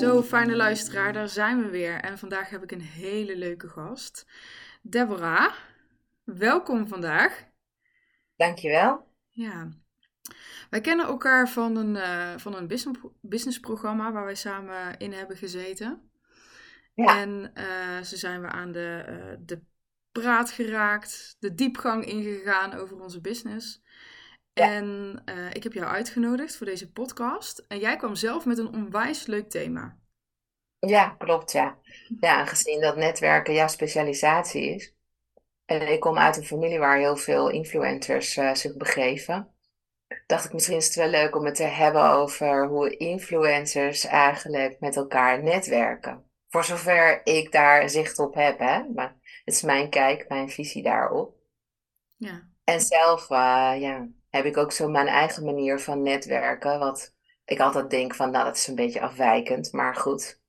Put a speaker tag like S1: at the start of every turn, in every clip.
S1: Zo, fijne luisteraar, daar zijn we weer. En vandaag heb ik een hele leuke gast. Deborah, welkom vandaag.
S2: Dankjewel.
S1: Ja, wij kennen elkaar van een, uh, van een business, businessprogramma waar wij samen in hebben gezeten. Ja. En uh, zo zijn we aan de, uh, de praat geraakt, de diepgang ingegaan over onze business. En uh, ik heb jou uitgenodigd voor deze podcast. En jij kwam zelf met een onwijs leuk thema.
S2: Ja, klopt, ja. Ja, aangezien dat netwerken jouw specialisatie is. En ik kom uit een familie waar heel veel influencers uh, zich begeven. Dacht ik, misschien is het wel leuk om het te hebben over hoe influencers eigenlijk met elkaar netwerken. Voor zover ik daar zicht op heb, hè. Maar het is mijn kijk, mijn visie daarop. Ja. En zelf, uh, ja, heb ik ook zo mijn eigen manier van netwerken. Wat ik altijd denk van, nou, dat is een beetje afwijkend, maar goed.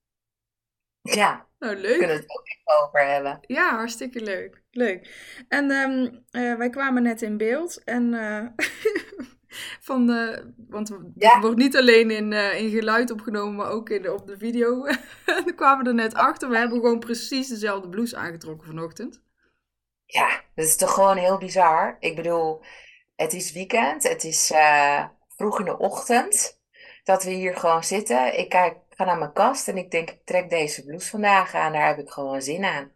S2: Ja,
S1: nou, leuk.
S2: kunnen we het ook even over hebben.
S1: Ja, hartstikke leuk. Leuk. En um, uh, wij kwamen net in beeld en uh, van de, want het wordt niet alleen in, uh, in geluid opgenomen, maar ook in de, op de video. en kwamen we er net achter, we hebben gewoon precies dezelfde blouse aangetrokken vanochtend.
S2: Ja, dat is toch gewoon heel bizar. Ik bedoel, het is weekend, het is uh, vroeg in de ochtend dat we hier gewoon zitten. Ik kijk, ga naar mijn kast en ik denk, ik trek deze blouse vandaag aan, daar heb ik gewoon zin aan.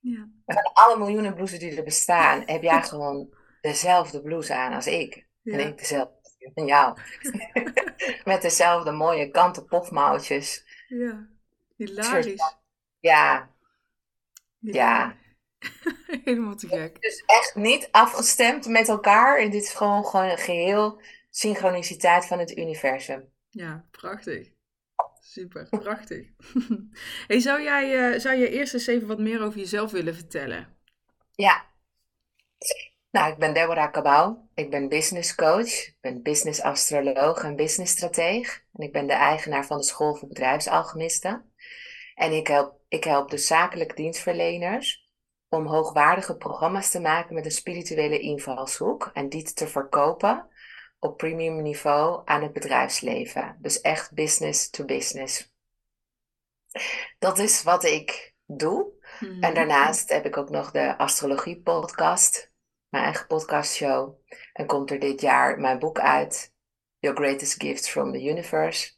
S2: Ja. Van alle miljoenen blouses die er bestaan, heb jij gewoon dezelfde blouse aan als ik. Ja. En ik dezelfde van jou. Met dezelfde mooie kanten pofmouwtjes.
S1: Ja, hilarisch.
S2: Ja. Ja.
S1: Helemaal te gek.
S2: Dus echt niet afgestemd met elkaar. En dit is gewoon, gewoon geheel synchroniciteit van het universum.
S1: Ja, prachtig. Super, prachtig. hey, zou, jij, uh, zou je eerst eens even wat meer over jezelf willen vertellen?
S2: Ja. Nou, ik ben Deborah Cabau. Ik ben business coach. Ik ben business astroloog en business strateeg. En ik ben de eigenaar van de School voor Bedrijfsalchemisten. En ik help, ik help dus zakelijke dienstverleners om hoogwaardige programma's te maken met een spirituele invalshoek en die te verkopen op premium niveau aan het bedrijfsleven. Dus echt business to business. Dat is wat ik doe. En mhm. daarnaast heb ik ook nog de astrologie podcast, mijn eigen podcastshow. En komt er dit jaar mijn boek uit, Your Greatest Gifts from the Universe.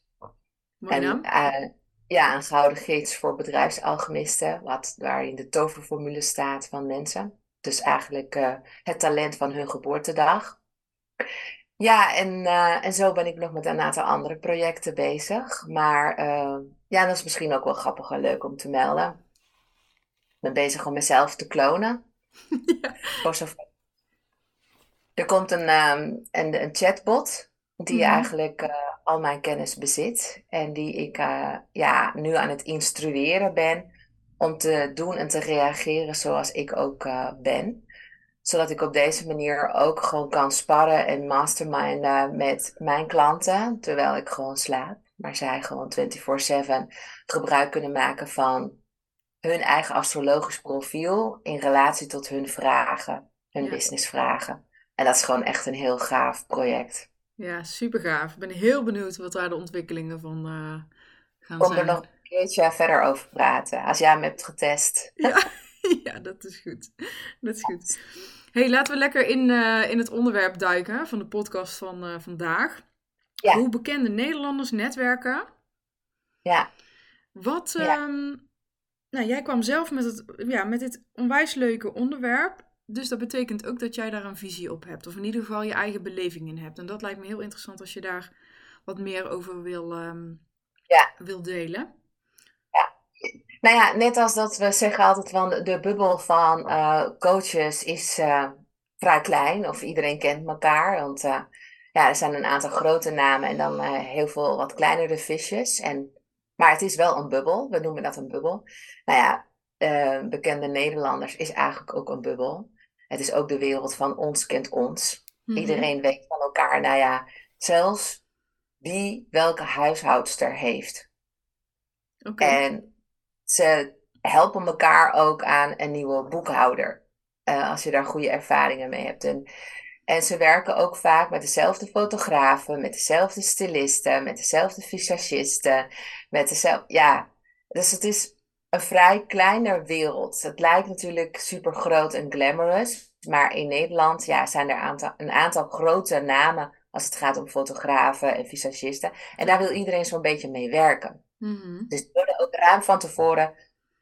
S1: Mooi en,
S2: uh, ja, een gouden gids voor bedrijfsalchemisten, wat, waarin de toverformule staat van mensen. Dus eigenlijk uh, het talent van hun geboortedag. Ja, en, uh, en zo ben ik nog met een aantal andere projecten bezig. Maar uh, ja, dat is misschien ook wel grappig en leuk om te melden. Ik ben bezig om mezelf te klonen. Ja. Er komt een, um, een, een chatbot die mm -hmm. eigenlijk al mijn kennis bezit en die ik uh, ja, nu aan het instrueren ben om te doen en te reageren zoals ik ook uh, ben. Zodat ik op deze manier ook gewoon kan sparren en masterminden met mijn klanten terwijl ik gewoon slaap. Maar zij gewoon 24/7 gebruik kunnen maken van hun eigen astrologisch profiel in relatie tot hun vragen, hun ja. businessvragen. En dat is gewoon echt een heel gaaf project.
S1: Ja, super gaaf. Ik ben heel benieuwd wat daar de ontwikkelingen van uh, gaan
S2: Kom
S1: zijn.
S2: er nog een keertje verder over praten, als jij hem hebt getest.
S1: Ja, ja dat is goed. Dat is goed. hey, laten we lekker in, uh, in het onderwerp duiken van de podcast van uh, vandaag. Ja. Hoe bekende Nederlanders netwerken.
S2: Ja.
S1: Wat, ja. Um, nou, jij kwam zelf met, het, ja, met dit onwijs leuke onderwerp. Dus dat betekent ook dat jij daar een visie op hebt. Of in ieder geval je eigen beleving in hebt. En dat lijkt me heel interessant als je daar wat meer over wil, um,
S2: ja.
S1: wil delen.
S2: Ja. Nou ja, net als dat we zeggen altijd van de bubbel van uh, coaches is uh, vrij klein. Of iedereen kent elkaar. Want uh, ja, er zijn een aantal grote namen en dan heel veel wat kleinere visjes. En, maar het is wel een bubbel. We noemen dat een bubbel. Nou ja, bekende Nederlanders is eigenlijk ook een bubbel. Het is ook de wereld van ons kent ons. Mm -hmm. Iedereen weet van elkaar. Nou ja, zelfs wie welke huishoudster heeft.
S1: Okay.
S2: En ze helpen elkaar ook aan een nieuwe boekhouder. Uh, als je daar goede ervaringen mee hebt. En En ze werken ook vaak met dezelfde fotografen, met dezelfde stylisten, met dezelfde visagisten, met dezelfde. Ja, dus het is een vrij kleine wereld. Het lijkt natuurlijk super groot en glamorous. Maar in Nederland ja, zijn er aantal, een aantal grote namen als het gaat om fotografen en visagisten. En daar wil iedereen zo'n beetje mee werken. Mm Dus die worden ook ruim van tevoren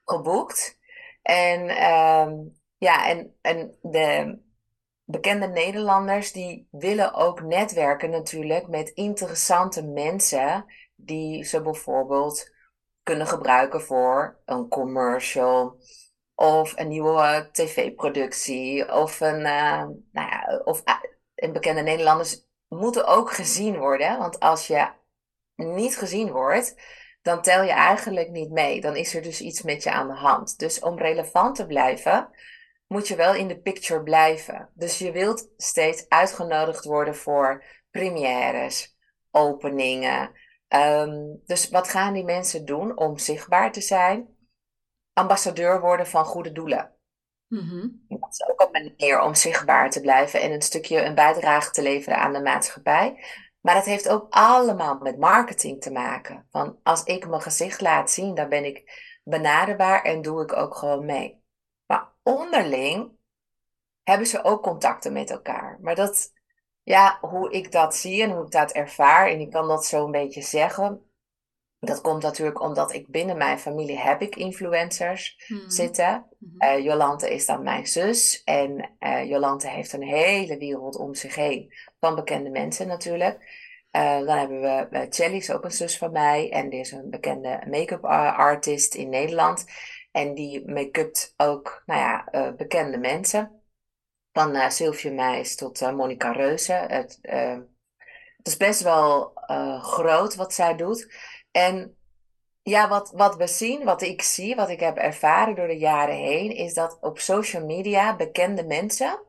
S2: geboekt. En, ehm, ja, en, en de bekende Nederlanders die willen ook netwerken natuurlijk met interessante mensen die ze bijvoorbeeld kunnen gebruiken voor een commercial of een nieuwe tv-productie of een, uh, nou ja, of uh, bekende Nederlanders moeten ook gezien worden, want als je niet gezien wordt, dan tel je eigenlijk niet mee. Dan is er dus iets met je aan de hand. Dus om relevant te blijven, moet je wel in de picture blijven. Dus je wilt steeds uitgenodigd worden voor premières, openingen. Ehm, dus wat gaan die mensen doen om zichtbaar te zijn? Ambassadeur worden van goede doelen. Mm Dat is ook een manier om zichtbaar te blijven en een stukje een bijdrage te leveren aan de maatschappij. Maar het heeft ook allemaal met marketing te maken. Van als ik mijn gezicht laat zien, dan ben ik benaderbaar en doe ik ook gewoon mee. Maar onderling hebben ze ook contacten met elkaar. Maar dat, ja, hoe ik dat zie en hoe ik dat ervaar, en ik kan dat zo een beetje zeggen. Dat komt natuurlijk omdat ik binnen mijn familie heb ik influencers hmm. zitten. Uh, Jolante is dan mijn zus. En uh, Jolante heeft een hele wereld om zich heen. Van bekende mensen natuurlijk. Uh, dan hebben we uh, Chelly, is ook een zus van mij. En die is een bekende make-up artist in Nederland. En die make-upt ook, nou ja, bekende mensen. Van Sylvia Meijs tot Monica Reuze. Het, het is best wel groot wat zij doet. En ja, wat, wat we zien, wat ik zie, wat ik heb ervaren door de jaren heen, is dat op social media bekende mensen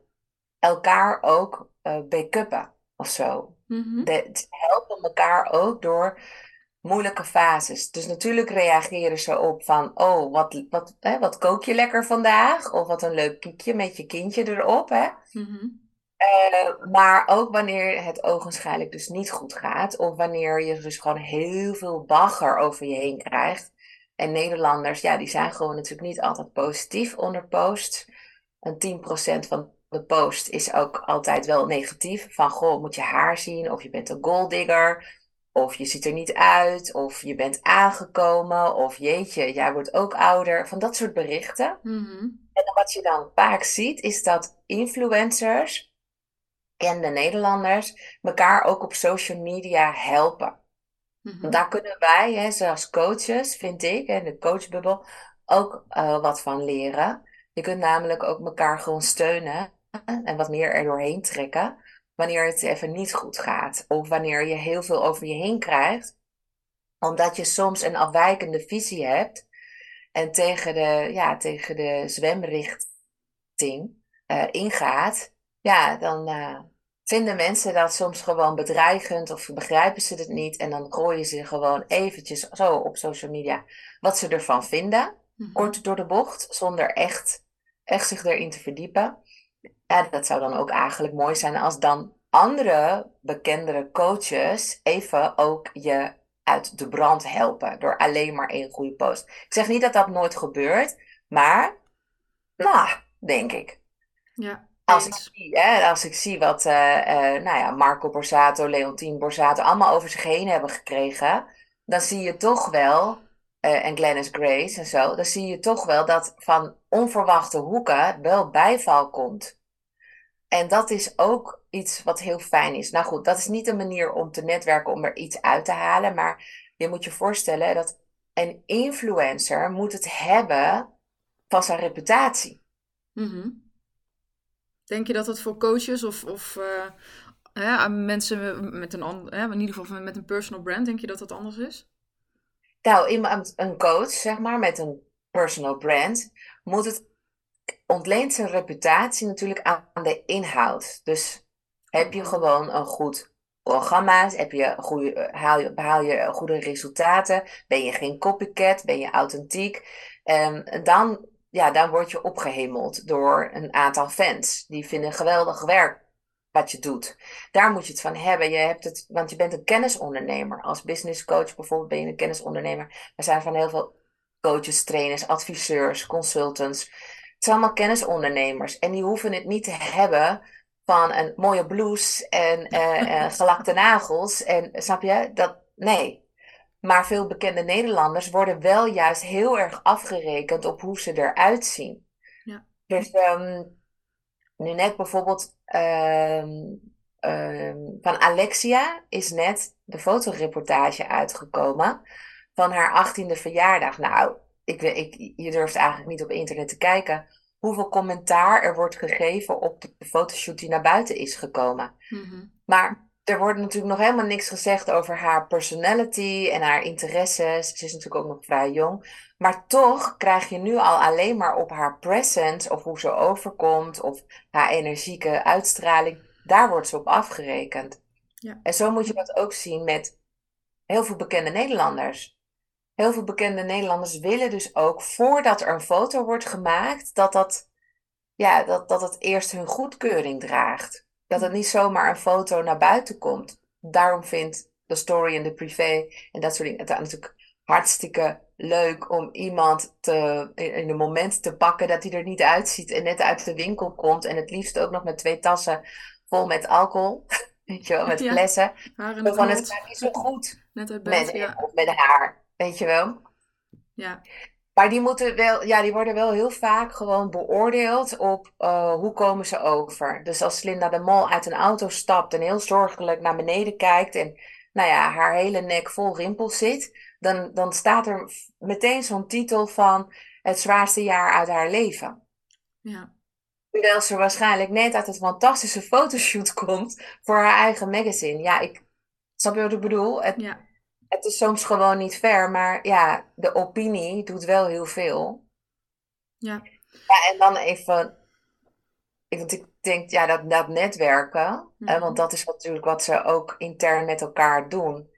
S2: elkaar ook uh, backuppen of zo. Mm helpen elkaar ook door moeilijke fases. Dus natuurlijk reageren ze op van, oh, wat, wat, hè, wat kook je lekker vandaag? Of wat een leuk kiekje met je kindje erop. Hè? Mm uh, maar ook wanneer het ogenschijnlijk dus niet goed gaat. Of wanneer je dus gewoon heel veel bagger over je heen krijgt. En Nederlanders, ja, die zijn gewoon natuurlijk niet altijd positief onder posts. Een 10% van de post is ook altijd wel negatief. Van, goh, moet je haar zien? Of je bent een golddigger. Of je ziet er niet uit. Of je bent aangekomen. Of jeetje, jij wordt ook ouder. Van dat soort berichten. Mm En wat je dan vaak ziet, is dat influencers bekende Nederlanders elkaar ook op social media helpen. Mm Daar kunnen wij, hè, zoals coaches, vind ik, in de coachbubbel, ook uh, wat van leren. Je kunt namelijk ook elkaar gewoon steunen en wat meer er doorheen trekken wanneer het even niet goed gaat. Of wanneer je heel veel over je heen krijgt, omdat je soms een afwijkende visie hebt en tegen de, ja, tegen de zwemrichting uh, ingaat. Ja, dan, uh, vinden mensen dat soms gewoon bedreigend of begrijpen ze het niet. En dan gooien ze gewoon eventjes zo op social media wat ze ervan vinden. Mhm. Kort door de bocht, zonder echt, echt zich erin te verdiepen. Ja, dat zou dan ook eigenlijk mooi zijn als dan andere bekendere coaches even ook je uit de brand helpen. Door alleen maar één goede post. Ik zeg niet dat dat nooit gebeurt, maar nou, denk ik.
S1: Ja.
S2: Als ik, zie, hè, als ik zie wat uh, uh, nou ja, Marco Borsato, Leontien Borsato allemaal over zich heen hebben gekregen, dan zie je toch wel, uh, en Glennis Grace en zo, dan zie je toch wel dat van onverwachte hoeken wel bijval komt. En dat is ook iets wat heel fijn is. Nou goed, dat is niet een manier om te netwerken om er iets uit te halen, maar je moet je voorstellen dat een influencer moet het hebben van zijn reputatie. Mm
S1: Denk je dat het voor coaches of, of uh, mensen met een in ieder geval met een personal brand, denk je dat dat anders is?
S2: Nou, iemand, een coach, zeg maar, met een personal brand, moet het ontleent zijn reputatie natuurlijk aan de inhoud. Dus heb je gewoon een goed programma, heb je goede, haal je, behaal je goede resultaten, ben je geen copycat, ben je authentiek, um, dan ja, dan word je opgehemeld door een aantal fans. Die vinden geweldig werk wat je doet. Daar moet je het van hebben. Je hebt het, want je bent een kennisondernemer. Als business coach bijvoorbeeld ben je een kennisondernemer. Er zijn van heel veel coaches, trainers, adviseurs, consultants. Het zijn allemaal kennisondernemers. En die hoeven het niet te hebben van een mooie blouse en uh, gelakte nagels. En snap je? Dat, nee. Maar veel bekende Nederlanders worden wel juist heel erg afgerekend op hoe ze eruit zien. Ja. Dus um, nu net bijvoorbeeld ehm, ehm, van Alexia is net de fotoreportage uitgekomen van haar 18e verjaardag. Nou, ik, ik, je durft eigenlijk niet op internet te kijken hoeveel commentaar er wordt gegeven op de, fotoshoot die naar buiten is gekomen. Mhm. Maar er wordt natuurlijk nog helemaal niks gezegd over haar personality en haar interesses. Ze is natuurlijk ook nog vrij jong. Maar toch krijg je nu al alleen maar op haar presence of hoe ze overkomt of haar energieke uitstraling. Daar wordt ze op afgerekend. Ja. En zo moet je dat ook zien met heel veel bekende Nederlanders. Heel veel bekende Nederlanders willen dus ook voordat er een foto wordt gemaakt, dat, dat, ja, dat, dat het eerst hun goedkeuring draagt. Dat het niet zomaar een foto naar buiten komt. Daarom vindt de story en de privé en dat soort dingen het natuurlijk hartstikke leuk om iemand te, in een moment te pakken dat hij er niet uitziet en net uit de winkel komt. En het liefst ook nog met twee tassen vol met alcohol. Weet je wel, met ja, flessen. Van het gaat niet zo goed net uit bed, met, ja. met haar. Weet je wel. Ja. Maar die, moeten wel, ja, die worden wel heel vaak gewoon beoordeeld op uh, hoe komen ze over. Dus als Linda de Mol uit een auto stapt en heel zorgelijk naar beneden kijkt en nou ja, haar hele nek vol rimpels zit, dan, dan staat er meteen zo'n titel van het zwaarste jaar uit haar leven. Ja. Terwijl ze waarschijnlijk net uit het fantastische fotoshoot komt voor haar eigen magazine. Ja, ik snap je wat ik bedoel? Het, ja het is soms gewoon niet fair, maar ja, de opinie doet wel heel veel. Ja. ja en dan even, want ik denk, ja, dat, dat netwerken, hè, want dat is natuurlijk wat ze ook intern met elkaar doen.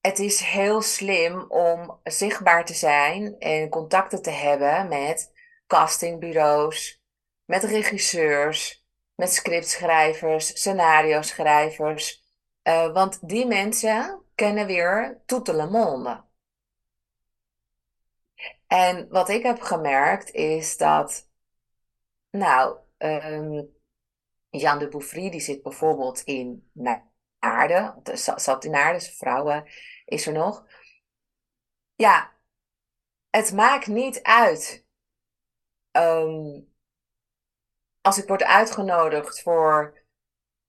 S2: Het is heel slim om zichtbaar te zijn en contacten te hebben met castingbureaus, met regisseurs, met scriptschrijvers, scenario schrijvers. Uh, want die mensen kennen weer toute le monde. En wat ik heb gemerkt is dat, nou, um, Jan de Bouffry, die zit bijvoorbeeld in Aarde, zat in Aarde, zijn is er nog. Ja, het maakt niet uit. Um, als ik word uitgenodigd voor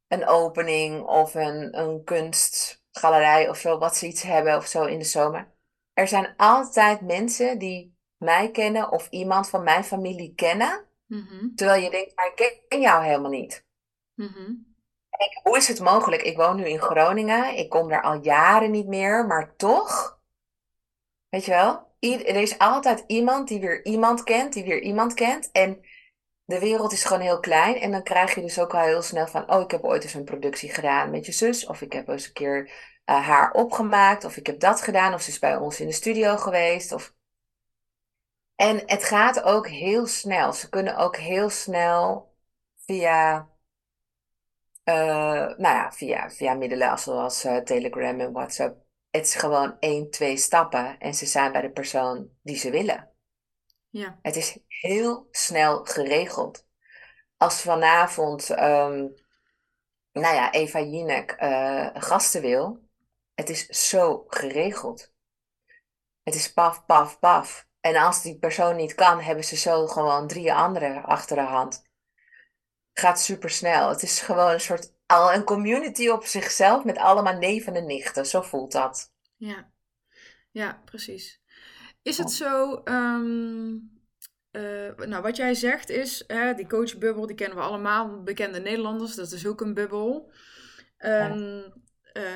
S2: een opening of een, een kunst galerij of zo, wat ze iets hebben of zo in de zomer. Er zijn altijd mensen die mij kennen of iemand van mijn familie kennen. Mhm. Terwijl je denkt, maar ik ken jou helemaal niet. Mhm. hoe is het mogelijk? Ik woon nu in Groningen. Ik kom daar al jaren niet meer, maar toch, weet je wel, er is altijd iemand die weer iemand kent, die weer iemand kent. En de wereld is gewoon heel klein. En dan krijg je dus ook al heel snel van: oh, ik heb ooit eens een productie gedaan met je zus. Of ik heb eens een keer uh, haar opgemaakt. Of ik heb dat gedaan. Of ze is bij ons in de studio geweest. Of... En het gaat ook heel snel. Ze kunnen ook heel snel via. Uh, nou ja, via, via middelen zoals uh, Telegram en WhatsApp. Het is gewoon één, twee stappen en ze zijn bij de persoon die ze willen. Ja. Het is heel snel geregeld. Als vanavond, um, nou ja, Eva Jinek uh, gasten wil, het is zo geregeld. Het is paf, paf, paf. En als die persoon niet kan, hebben ze zo gewoon drie anderen achter de hand. Gaat super snel. Het is gewoon een soort al een community op zichzelf met allemaal neven en nichten. Zo voelt dat.
S1: Ja, ja precies. Is het zo, um, nou wat jij zegt is, hè, die coachbubbel, die kennen we allemaal, bekende Nederlanders, dat is ook een bubbel. Um,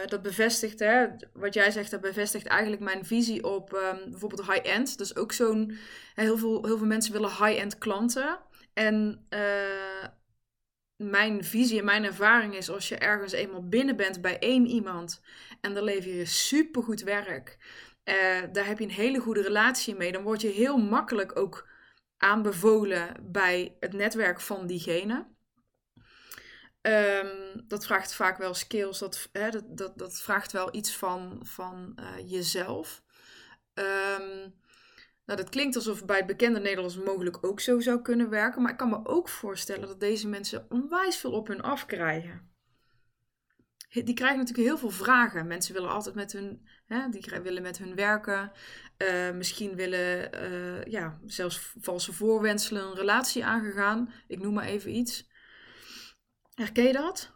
S1: dat bevestigt, hè, wat jij zegt, dat bevestigt eigenlijk mijn visie op um, bijvoorbeeld high-end. Dus ook zo'n, heel veel, heel veel mensen willen high-end klanten. En uh, mijn visie en mijn ervaring is, als je ergens eenmaal binnen bent bij één iemand en dan lever je supergoed werk uh, daar heb je een hele goede relatie mee. Dan word je heel makkelijk ook aanbevolen bij het netwerk van diegene. Ehm, dat vraagt vaak wel skills, dat, hè, dat, dat, vraagt wel iets van, van uh, jezelf. Um, nou, dat klinkt alsof bij het bekende Nederlands mogelijk ook zo zou kunnen werken. Maar ik kan me ook voorstellen dat deze mensen onwijs veel op hun af krijgen. Die krijgen natuurlijk heel veel vragen. Mensen willen altijd met hun, hè, die willen met hun werken. Uh, misschien willen uh, ja, zelfs valse voorwenselen een relatie aangegaan. Ik noem maar even iets. Herken je dat?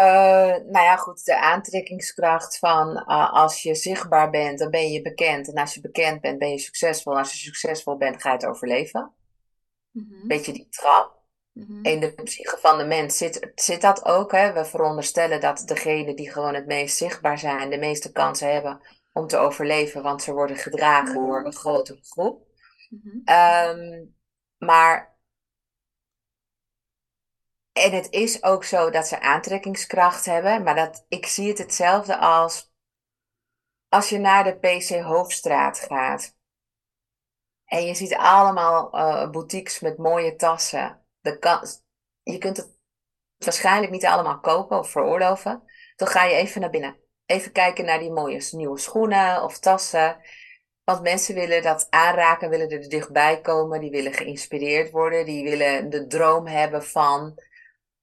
S2: Uh, nou ja, goed, de aantrekkingskracht van uh, als je zichtbaar bent, dan ben je bekend. En als je bekend bent, ben je succesvol. En als je succesvol bent, ga je het overleven. Mm -hmm. Beetje die trap. -hmm. In de psyche van de mens zit, zit dat ook. Hè? We veronderstellen dat degenen die gewoon het meest zichtbaar zijn, de meeste kansen hebben om te overleven, want ze worden gedragen door een grotere groep. Mm -hmm. um, maar en het is ook zo dat ze aantrekkingskracht hebben, maar dat, ik zie het hetzelfde als als je naar de PC Hoofdstraat gaat. En je ziet allemaal uh, boutiques met mooie tassen. De kans, je kunt het waarschijnlijk niet allemaal kopen of veroorloven. Dan ga je even naar binnen. Even kijken naar die mooie nieuwe schoenen of tassen. Want mensen willen dat aanraken, willen er dichtbij komen. Die willen geïnspireerd worden. Die willen de droom hebben van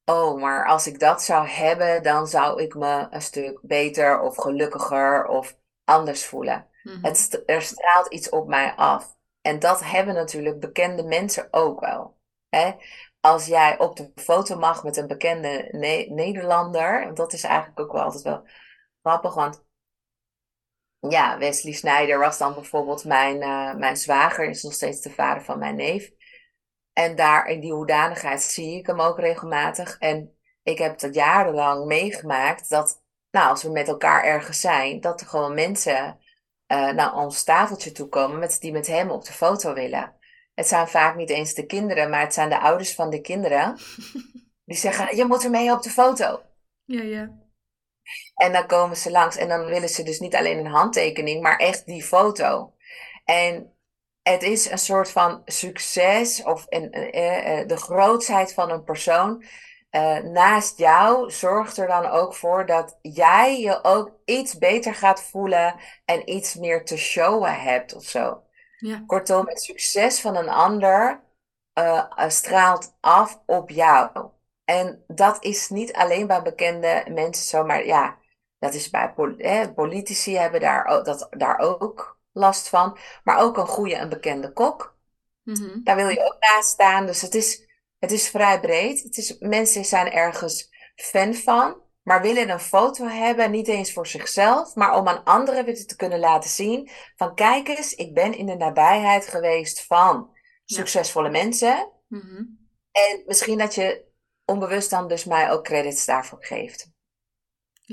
S2: oh, maar als ik dat zou hebben, dan zou ik me een stuk beter of gelukkiger of anders voelen. Mhm. het, er straalt iets op mij af. En dat hebben natuurlijk bekende mensen ook wel. Hè? Als jij op de foto mag met een bekende Nederlander, dat is eigenlijk ook wel altijd wel grappig, want ja, Wesley Snijder was dan bijvoorbeeld mijn, uh, mijn zwager, is nog steeds de vader van mijn neef. En daar in die hoedanigheid zie ik hem ook regelmatig. En ik heb dat jarenlang meegemaakt dat, nou, als we met elkaar ergens zijn, dat er gewoon mensen uh, naar ons tafeltje toe komen met, die met hem op de foto willen. Het zijn vaak niet eens de kinderen, maar het zijn de ouders van de kinderen. Die zeggen, je moet er mee op de foto.
S1: Ja, ja.
S2: En dan komen ze langs en dan willen ze dus niet alleen een handtekening, maar echt die foto. En het is een soort van succes of een, eh, eh, de grootsheid van een persoon. Uh, naast jou zorgt er dan ook voor dat jij je ook iets beter gaat voelen en iets meer te showen hebt of zo. Ja. Kortom, het succes van een ander uh, straalt af op jou. En dat is niet alleen bij bekende mensen zo, maar ja, dat is bij politici hebben daar, dat, daar ook last van. Maar ook een goede en bekende kok. Mhm. Daar wil je ook naast staan. Dus het is, het is vrij breed. Het is, mensen zijn ergens fan van. Maar willen een foto hebben, niet eens voor zichzelf, maar om aan anderen weer te kunnen laten zien: van kijk eens, ik ben in de nabijheid geweest van succesvolle mensen. Mhm. En misschien dat je onbewust dan dus mij ook credits daarvoor geeft.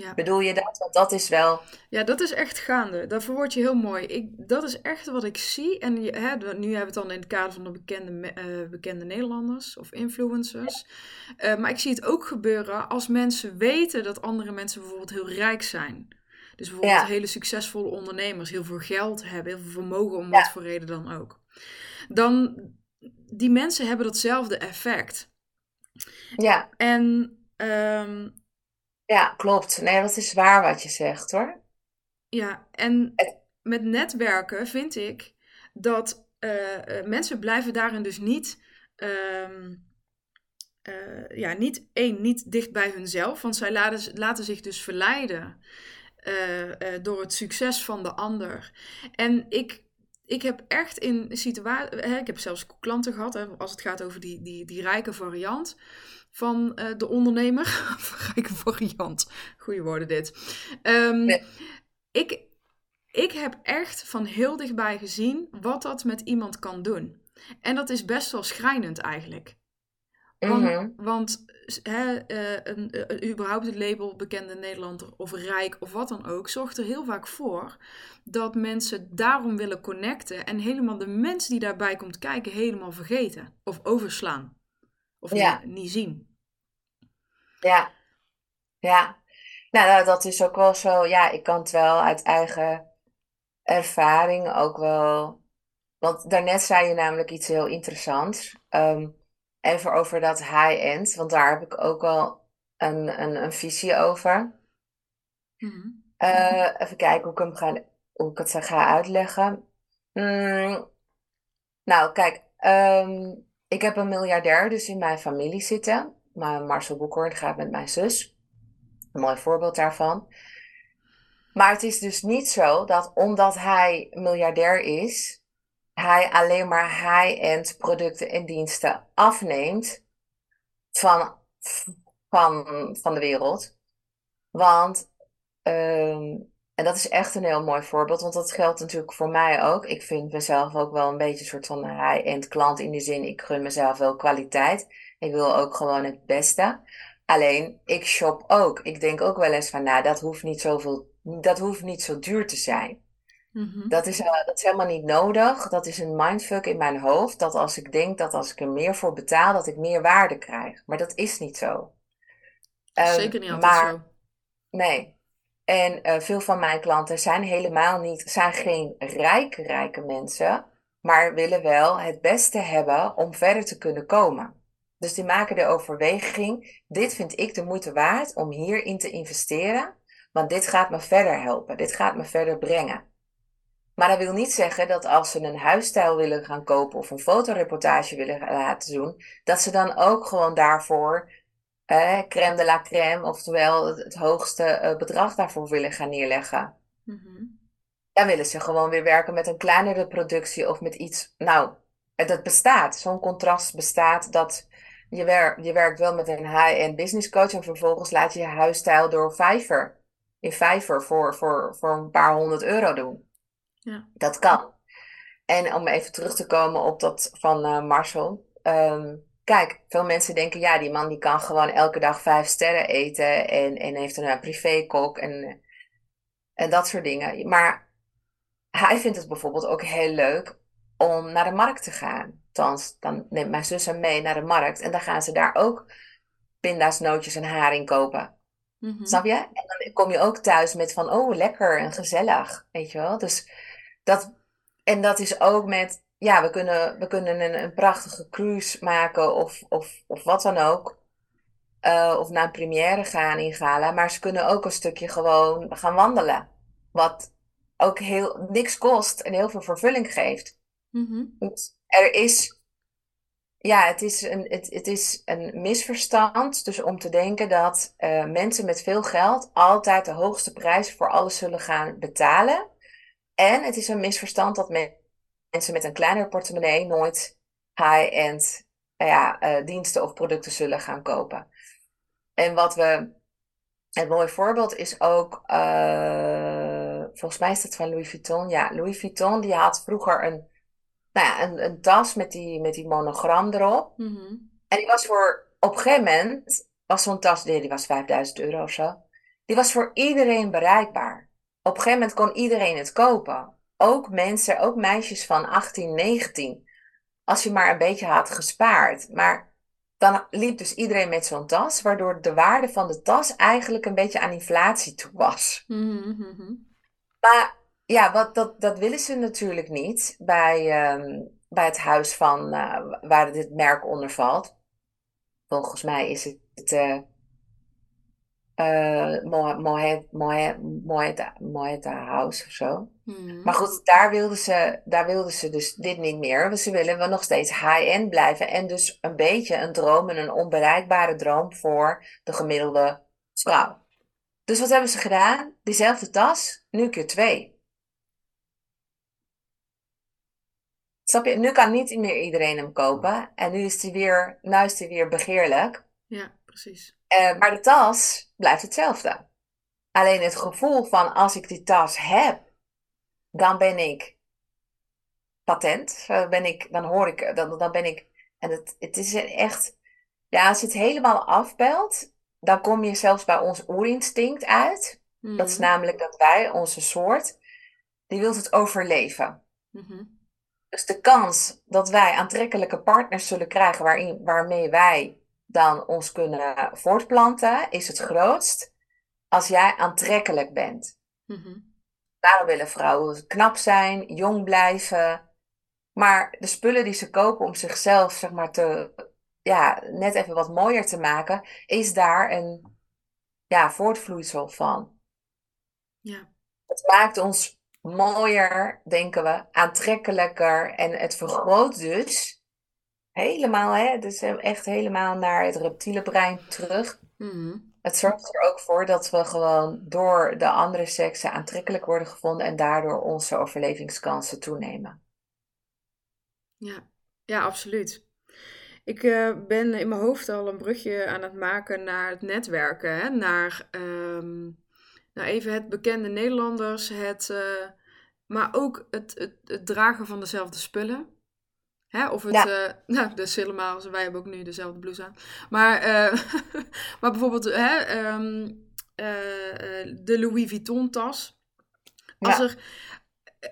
S2: Ja. Bedoel je dat? Want dat is wel.
S1: Ja, dat is echt gaande. Dat verwoord je heel mooi. Ik, dat is echt wat ik zie. En hè, nu hebben we het dan in het kader van de bekende, uh, bekende Nederlanders of influencers. Uh, maar ik zie het ook gebeuren als mensen weten dat andere mensen bijvoorbeeld heel rijk zijn. Dus bijvoorbeeld hele succesvolle ondernemers, heel veel geld hebben, heel veel vermogen om wat voor reden dan ook. Dan, die mensen hebben datzelfde effect.
S2: Ja.
S1: En um,
S2: ja, klopt. Nee, dat is waar wat je zegt hoor.
S1: Ja, en met netwerken vind ik dat uh, mensen blijven daarin dus niet, uh, uh, ja, niet één, niet dicht bij hunzelf, want zij laten, laten zich dus verleiden door het succes van de ander. En ik, ik heb echt in situaties, ik heb zelfs klanten gehad, hè, als het gaat over die, die, die rijke variant van uh, de ondernemer. Rijke variant. Goeie woorden dit. Um, ik, ik heb echt van heel dichtbij gezien wat dat met iemand kan doen. En dat is best wel schrijnend eigenlijk. Want, mm -hmm. want uh, een, uh, überhaupt het label bekende Nederlander of rijk of wat dan ook, zorgt er heel vaak voor dat mensen daarom willen connecten en helemaal de mensen die daarbij komt kijken helemaal vergeten of overslaan. Of ja. niet, niet zien.
S2: Ja, ja. Nou, dat is ook wel zo. Ja, ik kan het wel uit eigen ervaring ook wel. Want daarnet zei je namelijk iets heel interessants. Um, even over dat high-end. Want daar heb ik ook wel een, een, een visie over. Mhm. Eh, even kijken hoe ik, hem ga, hoe ik het ga uitleggen. Mm, nou, kijk, ehm, ik heb een miljardair dus in mijn familie zitten. Maar Marcel Boekhoorn gaat met mijn zus. Een mooi voorbeeld daarvan. Maar het is dus niet zo dat omdat hij miljardair is, hij alleen maar high-end producten en diensten afneemt van, van, van de wereld. Want, ehm, en dat is echt een heel mooi voorbeeld, want dat geldt natuurlijk voor mij ook. Ik vind mezelf ook wel een beetje een soort van high-end klant in de zin, ik gun mezelf wel kwaliteit. Ik wil ook gewoon het beste. Alleen, ik shop ook. Ik denk ook wel eens van, nou, dat hoeft niet, zoveel, dat hoeft niet zo duur te zijn. Mhm. dat, is, uh, dat is helemaal niet nodig. Dat is een mindfuck in mijn hoofd. Dat als ik denk dat als ik er meer voor betaal, dat ik meer waarde krijg. Maar dat is niet zo.
S1: Um, Zeker niet altijd maar, zo.
S2: Nee. En uh, veel van mijn klanten zijn helemaal niet, zijn geen rijke, rijke mensen, maar willen wel het beste hebben om verder te kunnen komen. Dus die maken de overweging, dit vind ik de moeite waard om hierin te investeren, want dit gaat me verder helpen, dit gaat me verder brengen. Maar dat wil niet zeggen dat als ze een huisstijl willen gaan kopen of een fotoreportage willen laten doen, dat ze dan ook gewoon daarvoor eh, crème de la crème, oftewel het, hoogste eh, bedrag daarvoor willen gaan neerleggen. Mm Dan willen ze gewoon weer werken met een kleinere productie of met iets. Nou, dat bestaat. Zo'n contrast bestaat dat je, wer je werkt wel met een high-end business coach en vervolgens laat je je huisstijl door Fiverr. In Fiverr voor, voor, voor een paar honderd euro doen. Ja. Dat kan. En om even terug te komen op dat van uh, Marcel. Ehm, kijk, veel mensen denken, ja, die man die kan gewoon elke dag vijf sterren eten en, en heeft een privékok en, en dat soort dingen. Maar hij vindt het bijvoorbeeld ook heel leuk om naar de markt te gaan. Althans, dan neemt mijn zus hem mee naar de markt en dan gaan ze daar ook pinda's, nootjes en haring kopen. Mm Snap je? En dan kom je ook thuis met van, oh, lekker en gezellig, weet je wel. Dus dat, en dat is ook met, ja, we kunnen, we kunnen een, een prachtige cruise maken of, of, of wat dan ook. Uh, of naar een première gaan in Gala. Maar ze kunnen ook een stukje gewoon gaan wandelen. Wat ook heel niks kost en heel veel vervulling geeft. Mm Er is, ja, het is, een, het, het is een misverstand. Dus om te denken dat uh, mensen met veel geld altijd de hoogste prijs voor alles zullen gaan betalen. En het is een misverstand dat mensen met een kleiner portemonnee nooit high-end nou ja, uh, diensten of producten zullen gaan kopen. En wat we. Een mooi voorbeeld is ook. Uh, volgens mij is dat van Louis Vuitton. Ja, Louis Vuitton die had vroeger een, nou ja, een, een tas met die, met die monogram erop. Mm En die was voor. Op een gegeven moment was zo'n tas, die was 5000 euro of zo. Die was voor iedereen bereikbaar op een gegeven moment kon iedereen het kopen. Ook mensen, ook meisjes van 18, 19. Als je maar een beetje had gespaard. Maar dan liep dus iedereen met zo'n tas, waardoor de waarde van de tas eigenlijk een beetje aan inflatie toe was. Mm-hmm. Maar ja, wat, dat, dat willen ze natuurlijk niet bij, ehm, bij het huis van uh, waar dit merk onder valt. Volgens mij is het uh, uh, Moeta House of zo. Hmm. Maar goed, daar wilden, ze, daar wilden ze dus dit niet meer. ze willen we nog steeds high-end blijven. En dus een beetje een droom en een onbereikbare droom voor de gemiddelde vrouw. Dus wat hebben ze gedaan? Diezelfde tas, nu keer twee. Snap je? Nu kan niet meer iedereen hem kopen. En nu is hij weer, nu is hij weer begeerlijk.
S1: Ja, precies.
S2: Uh, maar de tas blijft hetzelfde. Alleen het gevoel van als ik die tas heb, dan ben ik patent. Dan, ben ik, dan hoor ik, dan, dan ben ik. En het, het is echt. Ja, als je het helemaal afbelt, dan kom je zelfs bij ons oerinstinct uit. Dat is mhm. namelijk dat wij, onze soort, die wil het overleven. Mhm. Dus de kans dat wij aantrekkelijke partners zullen krijgen waarin, waarmee wij dan ons kunnen voortplanten, is het grootst als jij aantrekkelijk bent. Mm Daarom willen vrouwen knap zijn, jong blijven. Maar de spullen die ze kopen om zichzelf zeg maar, te, ja, net even wat mooier te maken, is daar een ja, voortvloeisel van.
S1: Ja.
S2: Het maakt ons mooier, denken we, aantrekkelijker en het vergroot dus helemaal, hè, dus echt helemaal naar het reptiele brein terug.
S1: Mhm.
S2: Het zorgt er ook voor dat we gewoon door de andere seksen aantrekkelijk worden gevonden en daardoor onze overlevingskansen toenemen.
S1: Ja, ja absoluut. Ik eh, ben in mijn hoofd al een brugje aan het maken naar het netwerken. Hè? Naar, um, nou even het bekende Nederlanders, het, uh, maar ook het, het, het, dragen van dezelfde spullen. Hè? Of het, ja. uh, nou, dus helemaal, wij hebben ook nu dezelfde blouse aan. Maar, maar bijvoorbeeld hè, um, de Louis Vuitton tas. Als ja. er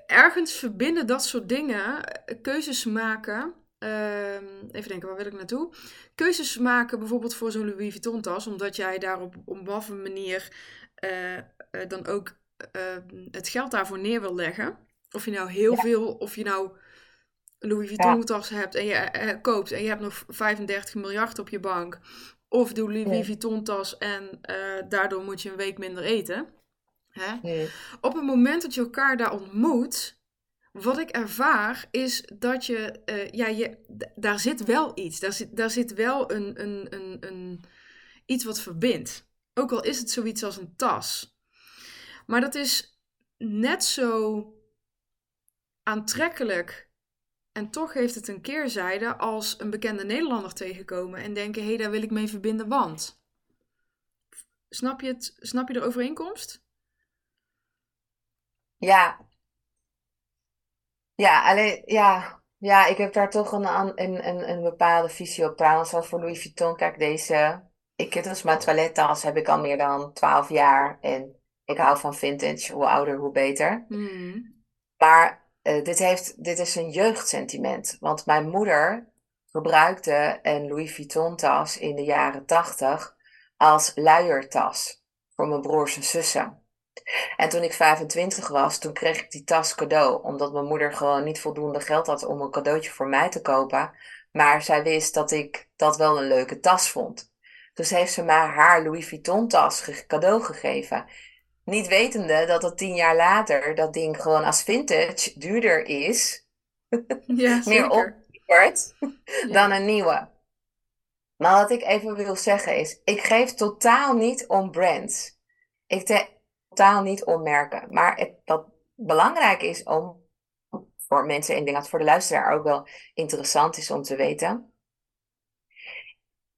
S1: ergens verbinden dat soort dingen, keuzes maken Ehm, even denken, waar wil ik naartoe? Keuzes maken bijvoorbeeld voor zo'n Louis Vuitton tas, omdat jij daar op, op voor manier dan ook uh, het geld daarvoor neer wil leggen. Of je nou heel ja. veel, of je nou Louis Vuitton tas hebt en je koopt en je hebt nog 35 miljard op je bank. Of doe Louis Vuitton tas en daardoor moet je een week minder eten. Hè? Op het moment dat je elkaar daar ontmoet, wat ik ervaar is dat je, uh, ja, je, daar zit wel iets. Daar zit, daar zit wel een, een, een, een, iets wat verbindt. Ook al is het zoiets als een tas. Maar dat is net zo aantrekkelijk. En toch heeft het een keerzijde als een bekende Nederlander tegenkomen en denken: hé, hey, daar wil ik mee verbinden, want. Snap je, het, snap je de overeenkomst?
S2: Ja, ja, alleen, ja, ja, ik heb daar toch een, een, een, bepaalde visie op. Trouwens, zoals voor Louis Vuitton, kijk, deze, ik, dit is mijn toilettas, heb ik al meer dan 12 jaar. En ik hou van vintage, hoe ouder, hoe beter.
S1: Mm.
S2: Maar uh, dit, heeft, dit is een jeugdsentiment. Want mijn moeder gebruikte een Louis Vuitton tas in de jaren 80 als luiertas voor mijn broers en zussen. En toen ik 25 was, toen kreeg ik die tas cadeau. Omdat mijn moeder gewoon niet voldoende geld had om een cadeautje voor mij te kopen. Maar zij wist dat ik dat wel een leuke tas vond. Dus heeft ze mij haar Louis Vuitton tas cadeau gegeven. Niet wetende dat het tien jaar later dat ding gewoon als vintage duurder is.
S1: Ja,
S2: meer oplevert ja. dan een nieuwe. Maar wat ik even wil zeggen is, ik geef totaal niet om brands. Ik, totaal niet ommerken. Maar het, wat belangrijk is om voor mensen, en ik denk dat voor de luisteraar ook wel interessant is om te weten.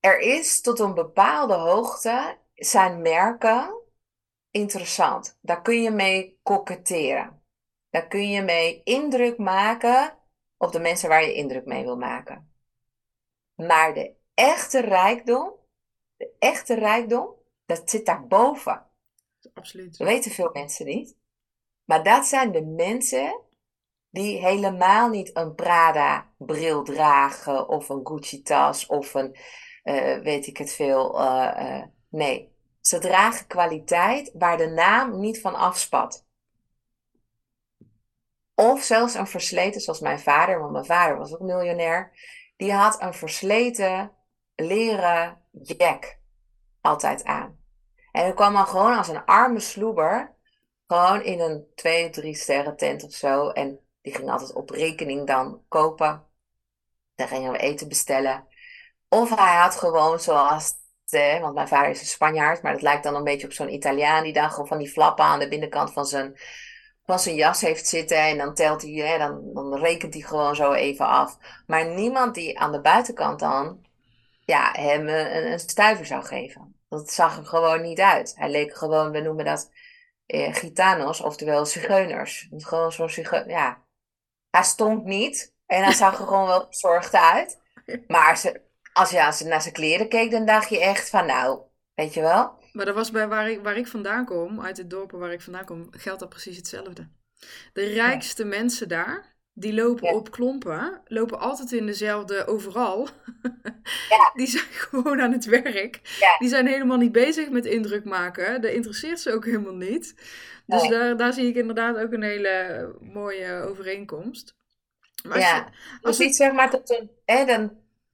S2: Er is tot een bepaalde hoogte zijn merken interessant. Daar kun je mee koketteren. Daar kun je mee indruk maken op de mensen waar je indruk mee wil maken. Maar de echte rijkdom, de echte rijkdom, dat zit daarboven.
S1: Absoluut.
S2: Dat weten veel mensen niet. Maar dat zijn de mensen die helemaal niet een Prada bril dragen of een Gucci tas of een uh, weet ik het veel. Uh, uh, nee, ze dragen kwaliteit waar de naam niet van afspat. Of zelfs een versleten, zoals mijn vader, want mijn vader was ook miljonair. Die had een versleten leren jack altijd aan. En hij kwam dan gewoon als een arme sloeber, gewoon in een twee, drie sterren tent of zo. En die ging altijd op rekening dan kopen. Dan gingen we eten bestellen. Of hij had gewoon zoals, want mijn vader is een Spanjaard, maar dat lijkt dan een beetje op zo'n Italiaan die dan gewoon van die flappen aan de binnenkant van zijn, van zijn jas heeft zitten. En dan telt hij, hè, dan, dan rekent hij gewoon zo even af. Maar niemand die aan de buitenkant dan ja, hem een, een stuiver zou geven. Dat zag er gewoon niet uit. Hij leek gewoon, we noemen dat eh, gitanos, oftewel zigeuners. Gewoon zo'n zigeuner, ja. Hij stond niet en hij zag er gewoon wel bezorgd uit. Maar ze, als je, als je naar zijn kleren keek, dan dacht je echt van nou, weet je wel.
S1: Maar dat was bij waar ik, waar ik vandaan kom, uit het dorp waar ik vandaan kom, geldt dat precies hetzelfde. De rijkste ja. mensen daar, die lopen ja. op klompen, lopen altijd in dezelfde overal.
S2: Ja.
S1: Die zijn gewoon aan het werk. Die zijn helemaal niet bezig met indruk maken. Dat interesseert ze ook helemaal niet. Dus
S2: Nee.
S1: daar, daar zie ik inderdaad ook een hele mooie overeenkomst. Maar als
S2: Ja,
S1: je, als het,
S2: zeg maar dat een, hè, dan,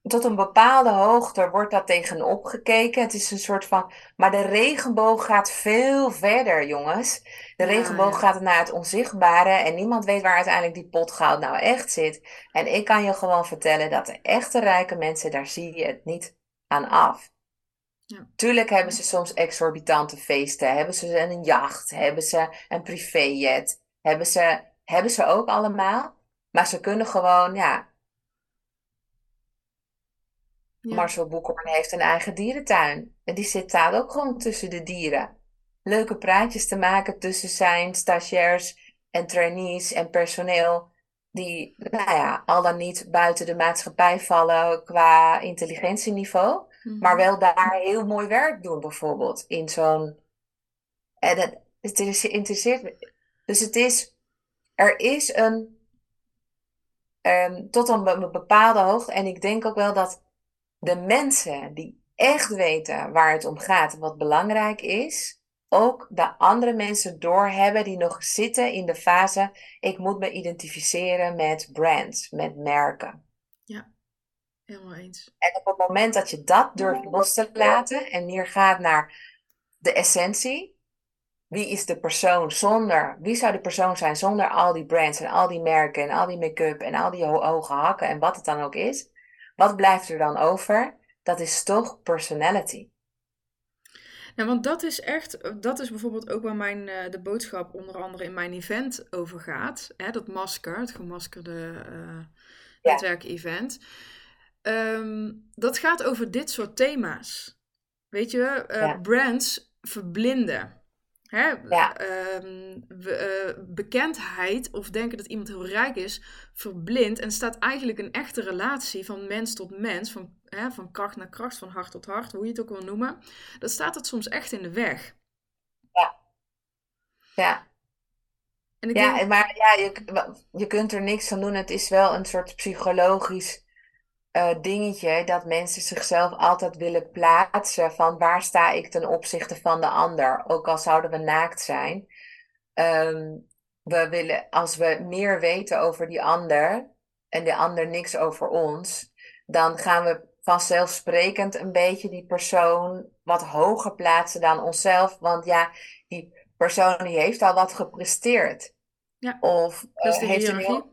S2: tot een bepaalde hoogte wordt dat tegenop gekeken. Het is een soort van. Maar de regenboog gaat veel verder, jongens. De regenboog gaat naar het onzichtbare en niemand weet waar uiteindelijk die pot goud nou echt zit. En ik kan je gewoon vertellen dat de echte rijke mensen, daar zie je het niet aan af. Ja. Tuurlijk hebben ze soms exorbitante feesten. Hebben ze een jacht? Hebben ze een privéjet? Hebben ze, hebben ze ook allemaal. Maar ze kunnen gewoon, ja, Marcel Boekhoorn heeft een eigen dierentuin. En die zit daar ook gewoon tussen de dieren. Leuke praatjes te maken tussen zijn stagiairs en trainees en personeel. Die, nou ja, al dan niet buiten de maatschappij vallen qua intelligentieniveau. Mhm. Maar wel daar heel mooi werk doen, bijvoorbeeld. In zo'n. En het, het interesseert me. Dus het is. Er is een. Um, tot een bepaalde hoogte. En ik denk ook wel dat de mensen die echt weten waar het om gaat, wat belangrijk is, ook de andere mensen doorhebben die nog zitten in de fase: ik moet me identificeren met brands, met merken.
S1: Ja, helemaal eens.
S2: En op het moment dat je dat durft los te laten en meer gaat naar de essentie. Wie is de persoon zonder, wie zou de persoon zijn zonder al die brands en al die merken en al die make-up en al die hoge hakken en wat het dan ook is? Wat blijft er dan over? Dat is toch personality.
S1: Nou, want dat is echt, dat is bijvoorbeeld ook waar mijn, uh, de boodschap onder andere in mijn event over gaat. Hè, dat masker, het gemaskerde uh, netwerk-event. Ehm, dat gaat over dit soort thema's. Weet je, uh, brands verblinden. Hè? Ehm, eh, bekendheid of denken dat iemand heel rijk is, verblindt. En staat eigenlijk een echte relatie van mens tot mens, van, hè, van kracht naar kracht, van hart tot hart, hoe je het ook wil noemen. Dat staat het soms echt in de weg.
S2: Ja. Ja. En ik ja, maar ja, je, je kunt er niks aan doen. Het is wel een soort psychologisch uh, dingetje dat mensen zichzelf altijd willen plaatsen van waar sta ik ten opzichte van de ander, ook al zouden we naakt zijn. Um, we willen, als we meer weten over die ander en de ander niks over ons, dan gaan we vanzelfsprekend een beetje die persoon wat hoger plaatsen dan onszelf. Want ja, die persoon die heeft al wat gepresteerd. Ja, of uh, heeft een heel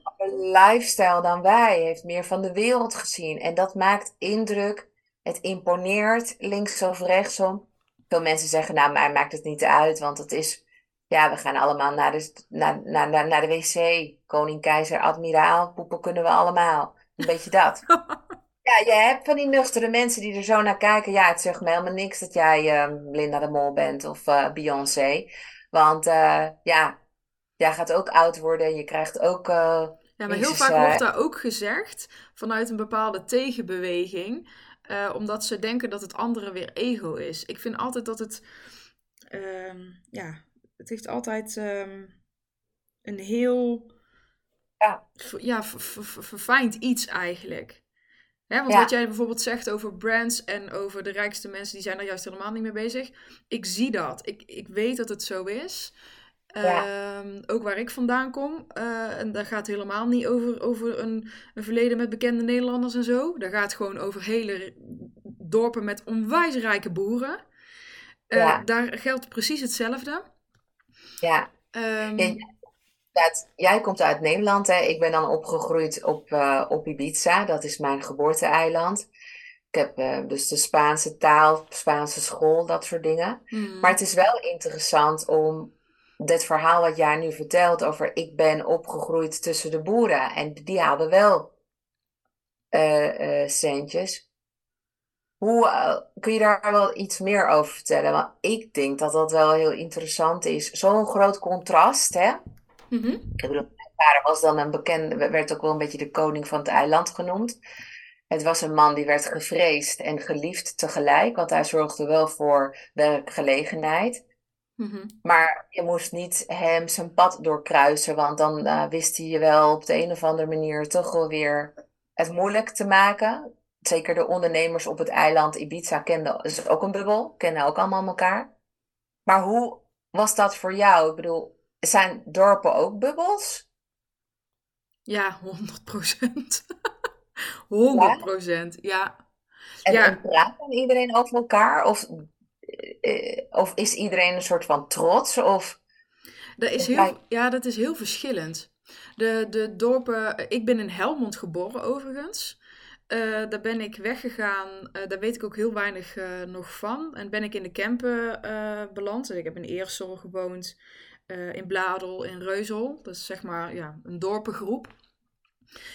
S2: lifestyle dan wij, heeft meer van de wereld gezien. En dat maakt indruk, het imponeert links of rechtsom. Veel mensen zeggen, nou, mij maakt het niet uit, want het is, ja, we gaan allemaal naar de, naar, naar, naar, naar de wc. Koning, keizer, admiraal, poepen kunnen we allemaal. Een beetje dat. Ja, je hebt van die nuchtere mensen die er zo naar kijken. Ja, het zegt me helemaal niks dat jij uh, Linda de Mol bent of uh, Beyoncé. Want uh, ja, gaat ook oud worden en je krijgt ook
S1: ja, maar heel vaak wordt daar ook gezegd vanuit een bepaalde tegenbeweging, uh, omdat ze denken dat het andere weer ego is. Ik vind altijd dat het, uh, ja, het heeft altijd um, een heel, ja, ja verfijnd iets eigenlijk. Hè, want wat jij bijvoorbeeld zegt over brands en over de rijkste mensen, die zijn er juist helemaal niet mee bezig. Ik zie dat. Ik, ik weet dat het zo is. Ehm, ook waar ik vandaan kom. Uh, en daar gaat helemaal niet over, over een, een, verleden met bekende Nederlanders en zo. Daar gaat gewoon over hele dorpen met onwijs rijke boeren. Uh, Daar geldt precies hetzelfde.
S2: Ja. Um, dat, jij komt uit Nederland, hè? Ik ben dan opgegroeid op, uh, op Ibiza. Dat is mijn geboorte-eiland. Ik heb dus de Spaanse taal, Spaanse school, dat soort dingen. Hmm. Maar het is wel interessant om dit verhaal wat jij nu vertelt over ik ben opgegroeid tussen de boeren en die hadden wel uh, centjes. Hoe uh, kun je daar wel iets meer over vertellen? Want ik denk dat dat wel heel interessant is. Zo'n groot contrast, hè? Mm -hmm. Ik bedoel, mijn vader was dan een bekende, werd ook wel een beetje de koning van het eiland genoemd. Het was een man die werd gevreesd en geliefd tegelijk, want hij zorgde wel voor werkgelegenheid. Mhm. Maar je moest niet hem zijn pad doorkruisen, want dan uh, wist hij je wel op de een of andere manier toch wel weer het moeilijk te maken. Zeker de ondernemers op het eiland Ibiza kenden, is ook een bubbel, kennen ook allemaal elkaar. Maar hoe was dat voor jou? Ik bedoel, zijn dorpen ook bubbels?
S1: Ja, 100 procent. 100 procent, ja.
S2: En, ja. en praat dan iedereen over elkaar? Of, eh, of is iedereen een soort van trots? Of,
S1: dat is heel, ja, dat is heel verschillend. De, de dorpen, ik ben in Helmond geboren overigens. Uh, daar ben ik weggegaan, uh, daar weet ik ook heel weinig uh, nog van. En ben ik in de Kempen beland. ik heb in Eersel gewoond, in Bladel, in Reuzel. Dat is zeg maar ja, een dorpengroep.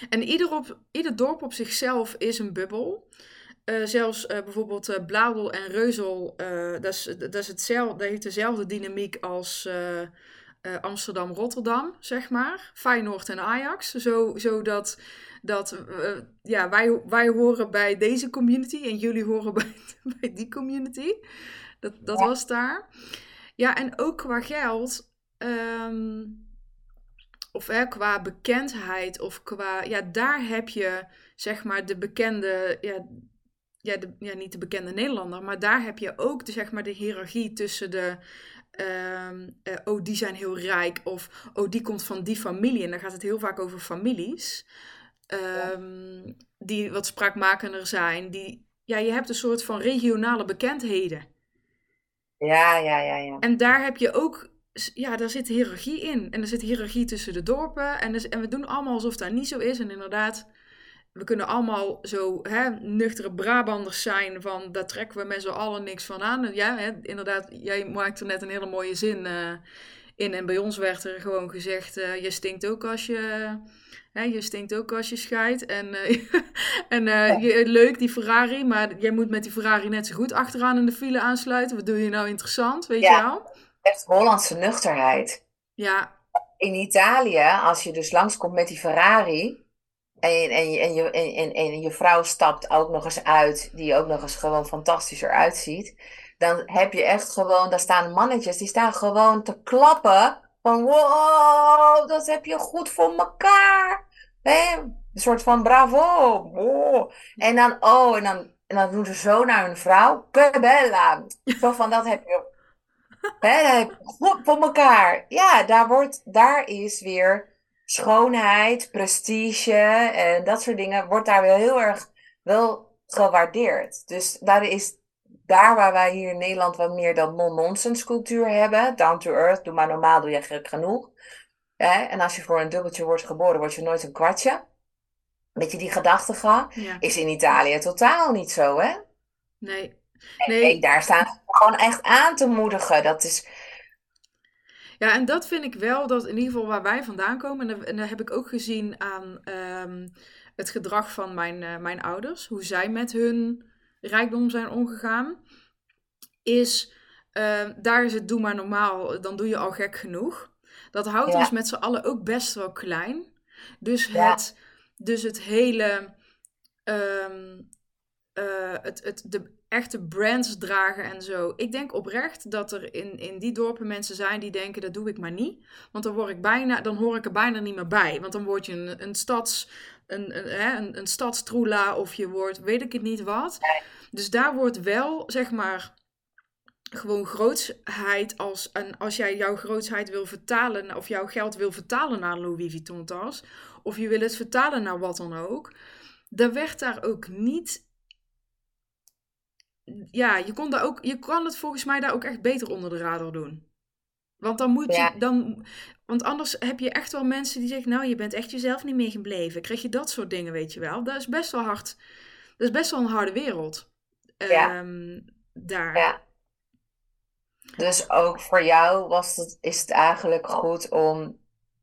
S1: En ieder, op, ieder dorp op zichzelf is een bubbel. Zelfs bijvoorbeeld Bladel en Reuzel, dat, is, dat, is hetzelfde, dat heeft dezelfde dynamiek als Amsterdam-Rotterdam, zeg maar. Feyenoord en Ajax. Zo, zodat dat uh, ja, wij, wij horen bij deze community en jullie horen bij, bij die community. Dat, dat was daar. Ja, en ook qua geld, um, of hè, qua bekendheid, of qua, ja, daar heb je zeg maar de bekende, ja, ja, de, ja, niet de bekende Nederlander, maar daar heb je ook de, zeg maar, de hiërarchie tussen de, um, uh, oh, die zijn heel rijk, of oh, die komt van die familie. En dan gaat het heel vaak over families. Ehm, die wat spraakmakender zijn. Die, ja, je hebt een soort van regionale bekendheden.
S2: Ja, ja, ja, ja.
S1: En daar heb je ook, ja, daar zit hiërarchie in. En er zit hiërarchie tussen de dorpen. En, dus, en we doen allemaal alsof dat niet zo is. En inderdaad, we kunnen allemaal zo hè, nuchtere Brabanders zijn van daar trekken we met z'n allen niks van aan. Ja, hè, inderdaad, jij maakte net een hele mooie zin uh, in. En bij ons werd er gewoon gezegd, uh, je stinkt ook als je je stinkt ook als je scheidt. En, uh, en je, leuk die Ferrari, maar jij moet met die Ferrari net zo goed achteraan in de file aansluiten. Wat doe je nou interessant, weet je wel?
S2: Echt Hollandse nuchterheid.
S1: Ja.
S2: In Italië, als je dus langskomt met die Ferrari... En, en, en, je, en, en je vrouw stapt ook nog eens uit, die ook nog eens gewoon fantastisch eruit ziet. Dan heb je echt gewoon, daar staan mannetjes, die staan gewoon te klappen. Van wow, dat heb je goed voor elkaar. Een soort van bravo. En dan, oh, en dan, en dan doen ze zo naar hun vrouw. Bella. Zo van, dat heb je, hè, dat goed voor elkaar. Ja, daar, wordt, daar is weer schoonheid, prestige en dat soort dingen, wordt daar wel heel erg wel gewaardeerd. Dus daar is daar waar wij hier in Nederland wat meer dan non-nonsense cultuur hebben, down to earth, doe maar normaal, doe je gek genoeg. En als je voor een dubbeltje wordt geboren, word je nooit een kwartje. Weet je die gedachtegang? Ja. Is in Italië totaal niet zo, hè?
S1: Nee.
S2: nee. daar staan ze gewoon echt aan te moedigen. Dat is...
S1: Ja, en dat vind ik wel, dat in ieder geval waar wij vandaan komen, en dat, en dat heb ik ook gezien aan ehm, het gedrag van mijn, uh, mijn ouders, hoe zij met hun rijkdom zijn omgegaan, is, uh, daar is het doe maar normaal, dan doe je al gek genoeg. Dat houdt ons met z'n allen ook best wel klein. Dus het, dus het hele. Ehm, eh, het, het, de echte brands dragen en zo. Ik denk oprecht dat er in, in die dorpen mensen zijn die denken: dat doe ik maar niet. Want dan, word ik bijna, dan hoor ik er bijna niet meer bij. Want dan word je een, een stads. Een, een, stadstroela of je wordt weet ik het niet wat. Dus daar wordt wel, zeg maar, gewoon grootsheid als, en als jij jouw grootsheid wil vertalen, of jouw geld wil vertalen naar Louis Vuitton tas, of je wil het vertalen naar wat dan ook, dan werd daar ook niet. Ja, je kon, daar ook, je kan het volgens mij daar ook echt beter onder de radar doen. Want dan moet je dan. Want anders heb je echt wel mensen die zeggen: Nou, je bent echt jezelf niet meer gebleven. Krijg je dat soort dingen, weet je wel? Dat is best wel hard. Dat is best wel een harde wereld. Ja. Um, daar.
S2: Ja. Dus ook voor jou was het, is het eigenlijk goed om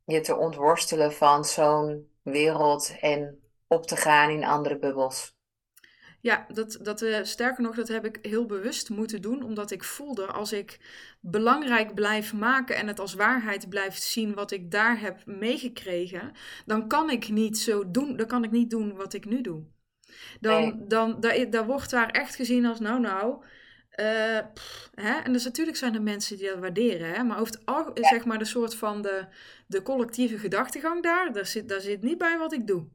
S2: je te ontworstelen van zo'n wereld en op te gaan in andere bubbels.
S1: Ja, dat, dat, uh, sterker nog, dat heb ik heel bewust moeten doen, omdat ik voelde als ik belangrijk blijf maken en het als waarheid blijf zien wat ik daar heb meegekregen, dan kan ik niet zo doen, dan kan ik niet doen wat ik nu doe. Dan, dan daar, daar wordt daar echt gezien als, nou nou, uh, hè? En dus natuurlijk zijn er mensen die dat waarderen, hè? maar over het zeg maar de soort van de, de collectieve gedachtegang daar, daar zit, daar zit niet bij wat ik doe.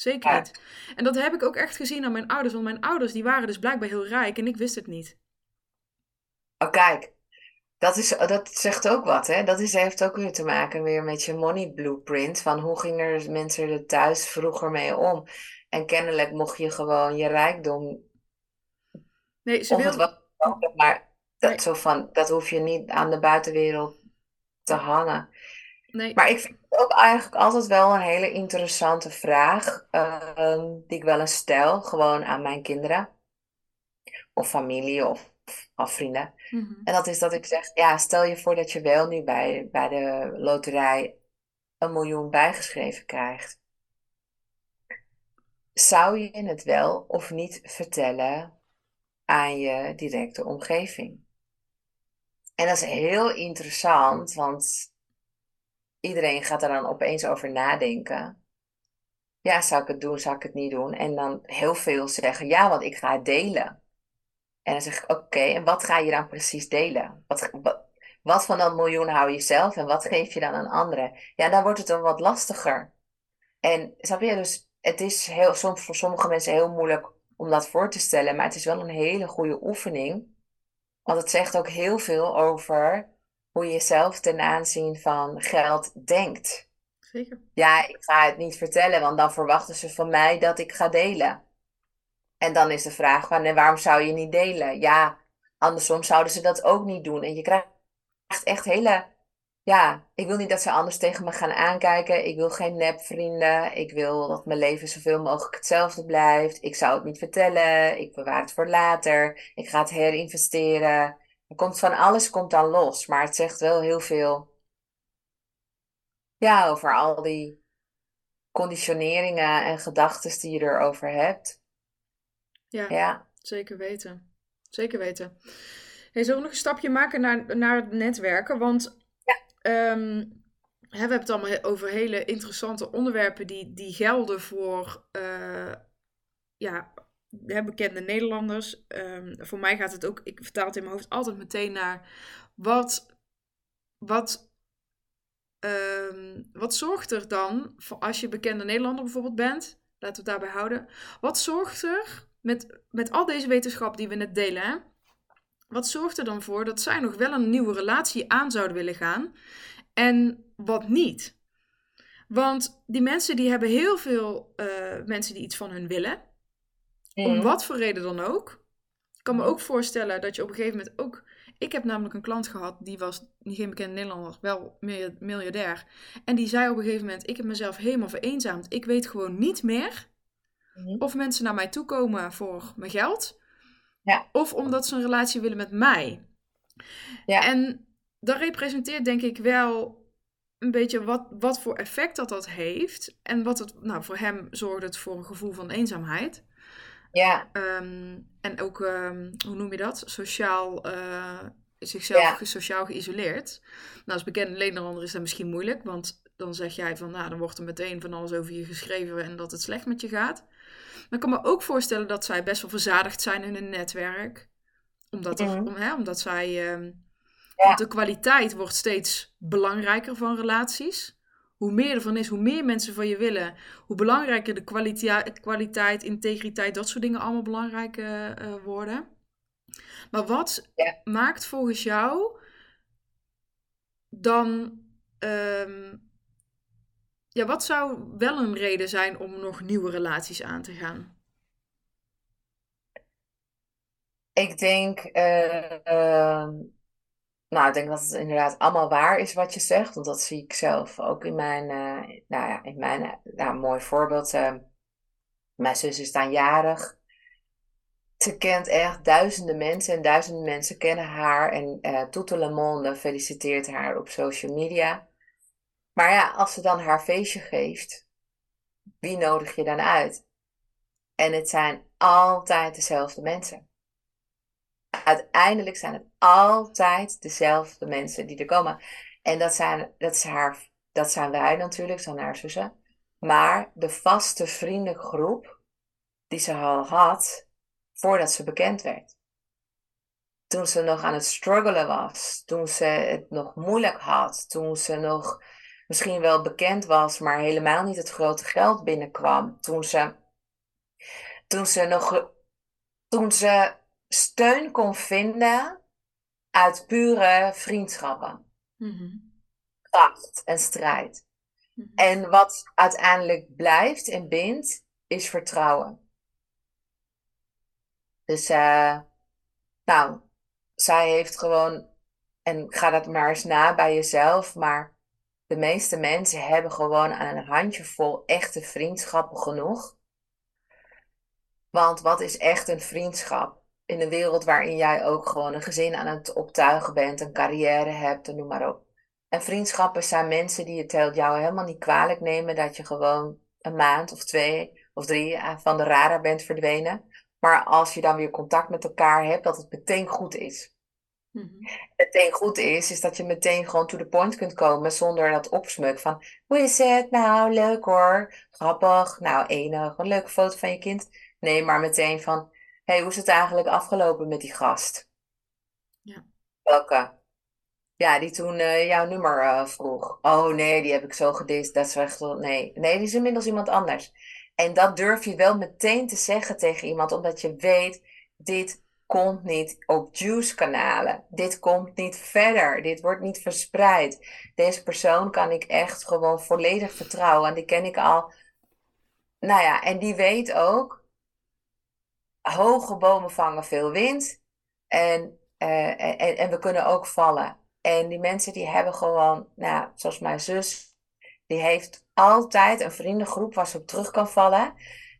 S1: Zeker niet. En dat heb ik ook echt gezien aan mijn ouders, want mijn ouders die waren dus blijkbaar heel rijk en ik wist het niet.
S2: Oh kijk, dat, is, dat zegt ook wat, hè? Dat is, heeft ook weer te maken weer met je money blueprint, van hoe gingen er mensen er thuis vroeger mee om. En kennelijk mocht je gewoon je rijkdom.
S1: Nee, ze wil...
S2: maar dat, zo van, dat hoef je niet aan de buitenwereld te hangen. Nee. Maar ik vind het ook eigenlijk altijd wel een hele interessante vraag, ehm, die ik wel eens stel, gewoon aan mijn kinderen, of familie, of, of vrienden. Mhm. En dat is dat ik zeg, ja, stel je voor dat je wel nu bij, bij de loterij een miljoen bijgeschreven krijgt. Zou je het wel of niet vertellen aan je directe omgeving? En dat is heel interessant, want iedereen gaat er dan opeens over nadenken. Ja, zou ik het doen, zou ik het niet doen? En dan heel veel zeggen, ja, want ik ga delen. En dan zeg ik, oké, en wat ga je dan precies delen? Wat, wat, wat, van dat miljoen hou je zelf en wat geef je dan aan anderen? Ja, dan wordt het dan wat lastiger. En snap je, dus het is heel, soms voor sommige mensen heel moeilijk om dat voor te stellen, maar het is wel een hele goede oefening. Want het zegt ook heel veel over hoe je zelf ten aanzien van geld denkt.
S1: Zeker.
S2: Ja, ik ga het niet vertellen, want dan verwachten ze van mij dat ik ga delen. En dan is de vraag van, en waarom zou je niet delen? Ja, andersom zouden ze dat ook niet doen. En je krijgt echt hele, ja, ik wil niet dat ze anders tegen me gaan aankijken. Ik wil geen nepvrienden. Ik wil dat mijn leven zoveel mogelijk hetzelfde blijft. Ik zou het niet vertellen. Ik bewaar het voor later. Ik ga het herinvesteren. Er komt van alles komt dan los, maar het zegt wel heel veel ja, over al die conditioneringen en gedachten die je erover hebt.
S1: Ja, ja. zeker weten. Zeker weten. Hey, zullen we nog een stapje maken naar, naar het netwerken? Want ja. Ehm, hè, we hebben het allemaal over hele interessante onderwerpen die, die gelden voor uh, ja, bekende Nederlanders. Um, voor mij gaat het ook, ik vertaal het in mijn hoofd altijd meteen naar wat, wat, um, wat zorgt er dan voor als je bekende Nederlander bijvoorbeeld bent? Laten we het daarbij houden. Wat zorgt er met, met al deze wetenschap die we net delen? Hè? Wat zorgt er dan voor dat zij nog wel een nieuwe relatie aan zouden willen gaan en wat niet? Want die mensen die hebben heel veel uh, mensen die iets van hun willen. Om wat voor reden dan ook. Ik kan me ook voorstellen dat je op een gegeven moment ook. Ik heb namelijk een klant gehad, die was niet geen bekende Nederlander, wel miljardair. En die zei op een gegeven moment: Ik heb mezelf helemaal vereenzaamd. Ik weet gewoon niet meer mhm. of mensen naar mij toe komen voor mijn geld. Ja. Of omdat ze een relatie willen met mij. Ja. En dat representeert denk ik wel een beetje wat, wat voor effect dat dat heeft. En wat het, nou voor hem zorgt het voor een gevoel van eenzaamheid.
S2: Ja.
S1: Ehm, en ook, ehm, hoe noem je dat? Sociaal, uh, zichzelf sociaal geïsoleerd. Nou, als bekende Nederlander is dat misschien moeilijk, want dan zeg jij van, nou, dan wordt er meteen van alles over je geschreven en dat het slecht met je gaat. Maar ik kan me ook voorstellen dat zij best wel verzadigd zijn in hun netwerk. Omdat, er, mhm. om, hè, omdat zij. Um, de kwaliteit wordt steeds belangrijker van relaties hoe meer ervan is, hoe meer mensen van je willen, hoe belangrijker de kwaliteit, kwaliteit integriteit, dat soort dingen allemaal belangrijk uh, worden. Maar wat maakt volgens jou dan. Ehm, ja, wat zou wel een reden zijn om nog nieuwe relaties aan te gaan?
S2: Ik denk. Uh, nou, ik denk dat het inderdaad allemaal waar is wat je zegt. Want dat zie ik zelf ook in mijn, uh, nou ja, in mijn, uh, nou, mooi voorbeeld. Uh, mijn zus is dan jarig. Ze kent echt duizenden mensen en duizenden mensen kennen haar. En uh, Le Monde feliciteert haar op social media. Maar ja, als ze dan haar feestje geeft, wie nodig je dan uit? En het zijn altijd dezelfde mensen uiteindelijk zijn het altijd dezelfde mensen die er komen. En dat zijn, dat is haar, dat zijn wij natuurlijk, zijn haar zussen. Maar de vaste vriendengroep die ze al had voordat ze bekend werd. Toen ze nog aan het struggelen was, toen ze het nog moeilijk had, toen ze nog misschien wel bekend was, maar helemaal niet het grote geld binnenkwam. Toen ze, toen ze nog, toen ze steun kon vinden uit pure vriendschappen. Mm Kracht en strijd. Mhm. En wat uiteindelijk blijft en bindt, is vertrouwen. Dus, uh, nou, zij heeft gewoon, en ga dat maar eens na bij jezelf, maar de meeste mensen hebben gewoon aan een handjevol echte vriendschappen genoeg. Want wat is echt een vriendschap? In een wereld waarin jij ook gewoon een gezin aan het optuigen bent, een carrière hebt en noem maar op. En vriendschappen zijn mensen die het jou helemaal niet kwalijk nemen dat je gewoon een maand of twee of drie eh, van de radar bent verdwenen. Maar als je dan weer contact met elkaar hebt, dat het meteen goed is. Mm Meteen goed is, is dat je meteen gewoon to the point kunt komen zonder dat opsmuk van hoe is het? Nou, leuk hoor. Grappig. Nou, enig. Een leuke foto van je kind. Nee, maar meteen van hey, hoe is het eigenlijk afgelopen met die gast?
S1: Ja.
S2: Welke? Ja, die toen uh, jouw nummer uh, vroeg. Oh nee, die heb ik zo gedist. Dat is echt nee. Nee, die is inmiddels iemand anders. En dat durf je wel meteen te zeggen tegen iemand, omdat je weet, dit komt niet op Juice-kanalen. Dit komt niet verder. Dit wordt niet verspreid. Deze persoon kan ik echt gewoon volledig vertrouwen. En die ken ik al. Nou ja, en die weet ook, hoge bomen vangen veel wind. En, uh, en, en we kunnen ook vallen. En die mensen die hebben gewoon, nou, zoals mijn zus, die heeft altijd een vriendengroep waar ze op terug kan vallen.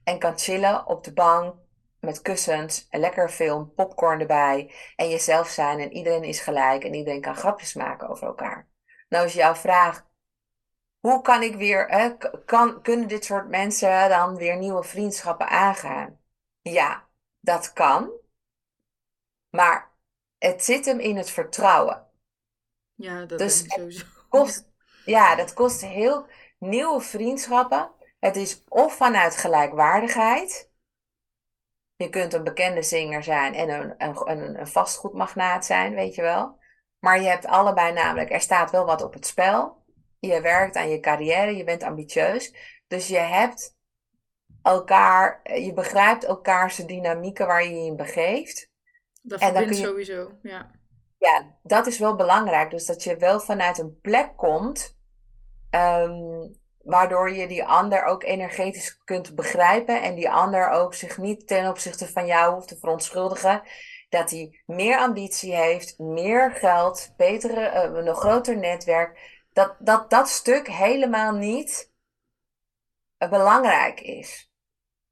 S2: En kan chillen op de bank met kussens, een lekker film, popcorn erbij. En jezelf zijn en iedereen is gelijk en iedereen kan grapjes maken over elkaar. Nou is jouw vraag, hoe kan ik weer, kan, kunnen dit soort mensen dan weer nieuwe vriendschappen aangaan? Ja, dat kan. Maar het zit hem in het vertrouwen.
S1: Ja, dat dus is sowieso.
S2: Kost, ja, dat kost heel nieuwe vriendschappen. Het is of vanuit gelijkwaardigheid. Je kunt een bekende zinger zijn en een, een, een vastgoedmagnaat zijn, weet je wel. Maar je hebt allebei namelijk, er staat wel wat op het spel. Je werkt aan je carrière, je bent ambitieus. Dus je hebt elkaar, je begrijpt elkaars dynamieken waar je je in begeeft.
S1: Dat en verbindt je, sowieso, ja.
S2: Ja, dat is wel belangrijk. Dus dat je wel vanuit een plek komt, ehm, waardoor je die ander ook energetisch kunt begrijpen en die ander ook zich niet ten opzichte van jou hoeft te verontschuldigen. Dat hij meer ambitie heeft, meer geld, betere, uh, een groter netwerk. Dat, dat dat stuk helemaal niet belangrijk is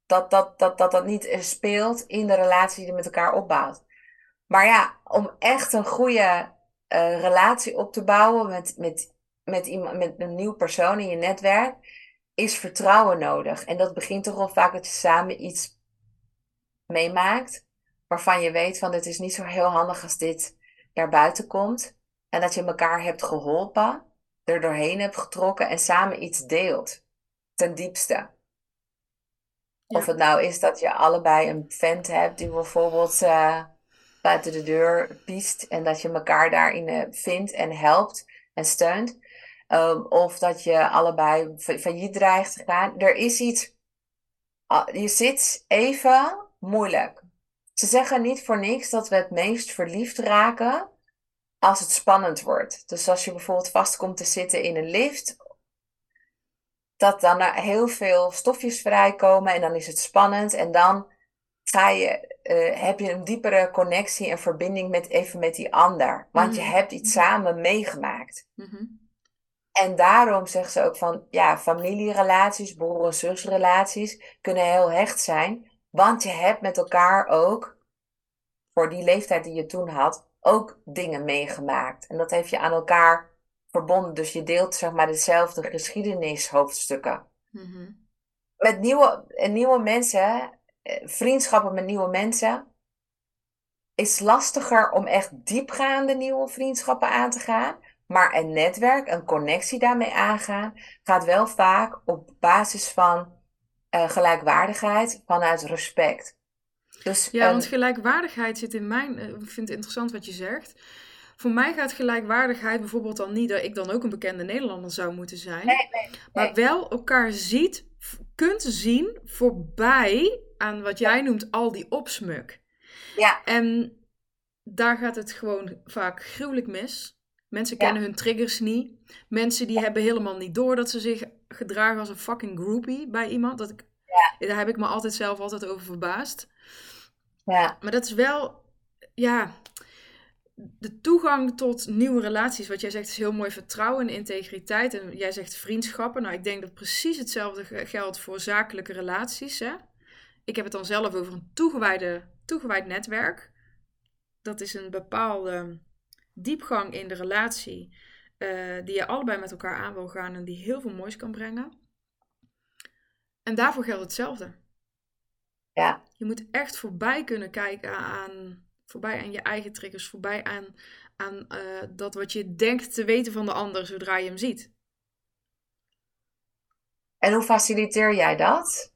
S2: dat dat, dat, dat dat niet speelt in de relatie die je met elkaar opbouwt. Maar ja, om echt een goede uh, relatie op te bouwen met, met, met, iemand, met een nieuw persoon in je netwerk, is vertrouwen nodig. En dat begint toch wel vaak dat je samen iets meemaakt, waarvan je weet van het is niet zo heel handig als dit naar buiten komt. En dat je elkaar hebt geholpen, er doorheen hebt getrokken en samen iets deelt. Ten diepste. Of het nou is dat je allebei een vent hebt die bijvoorbeeld uh, buiten de deur piest en dat je elkaar daarin uh, vindt en helpt en steunt. Um, of dat je allebei failliet dreigt te gaan. Er is iets, uh, je zit even moeilijk. Ze zeggen niet voor niks dat we het meest verliefd raken als het spannend wordt. Dus als je bijvoorbeeld vast komt te zitten in een lift dat dan er heel veel stofjes vrijkomen en dan is het spannend en dan ga je, uh, heb je een diepere connectie en verbinding met even met die ander. Want je mhm. hebt iets samen meegemaakt. Mhm. En daarom zeggen ze ook van, ja, familierelaties, broer- en zusrelaties kunnen heel hecht zijn. Want je hebt met elkaar ook, voor die leeftijd die je toen had, ook dingen meegemaakt. En dat heeft je aan elkaar verbonden. Dus je deelt zeg maar dezelfde geschiedenishoofdstukken. Mm Met nieuwe, nieuwe mensen, eh, vriendschappen met nieuwe mensen, is lastiger om echt diepgaande nieuwe vriendschappen aan te gaan. Maar een netwerk, een connectie daarmee aangaan, gaat wel vaak op basis van uh, gelijkwaardigheid, vanuit respect.
S1: Dus, ja, want gelijkwaardigheid zit in mijn. Ik vind het interessant wat je zegt. Voor mij gaat gelijkwaardigheid bijvoorbeeld dan niet dat ik dan ook een bekende Nederlander zou moeten zijn. Nee, nee, Maar wel elkaar ziet, kunt zien voorbij aan wat jij noemt al die opsmuk.
S2: Ja.
S1: En daar gaat het gewoon vaak gruwelijk mis. Mensen kennen hun triggers niet. Mensen die hebben helemaal niet door dat ze zich gedragen als een fucking groupie bij iemand. Dat ik Ja. Daar heb ik me altijd zelf altijd over verbaasd.
S2: Ja.
S1: Maar dat is wel, ja, de toegang tot nieuwe relaties, wat jij zegt, is heel mooi vertrouwen en integriteit. En jij zegt vriendschappen. Nou, ik denk dat precies hetzelfde geldt voor zakelijke relaties. Hè? Ik heb het dan zelf over een toegewijde, toegewijd netwerk. Dat is een bepaalde diepgang in de relatie uh, die je allebei met elkaar aan wil gaan en die heel veel moois kan brengen. En daarvoor geldt hetzelfde.
S2: Ja.
S1: Je moet echt voorbij kunnen kijken aan, voorbij aan je eigen triggers, voorbij aan, aan uh, dat wat je denkt te weten van de ander zodra je hem ziet.
S2: En hoe faciliteer jij dat?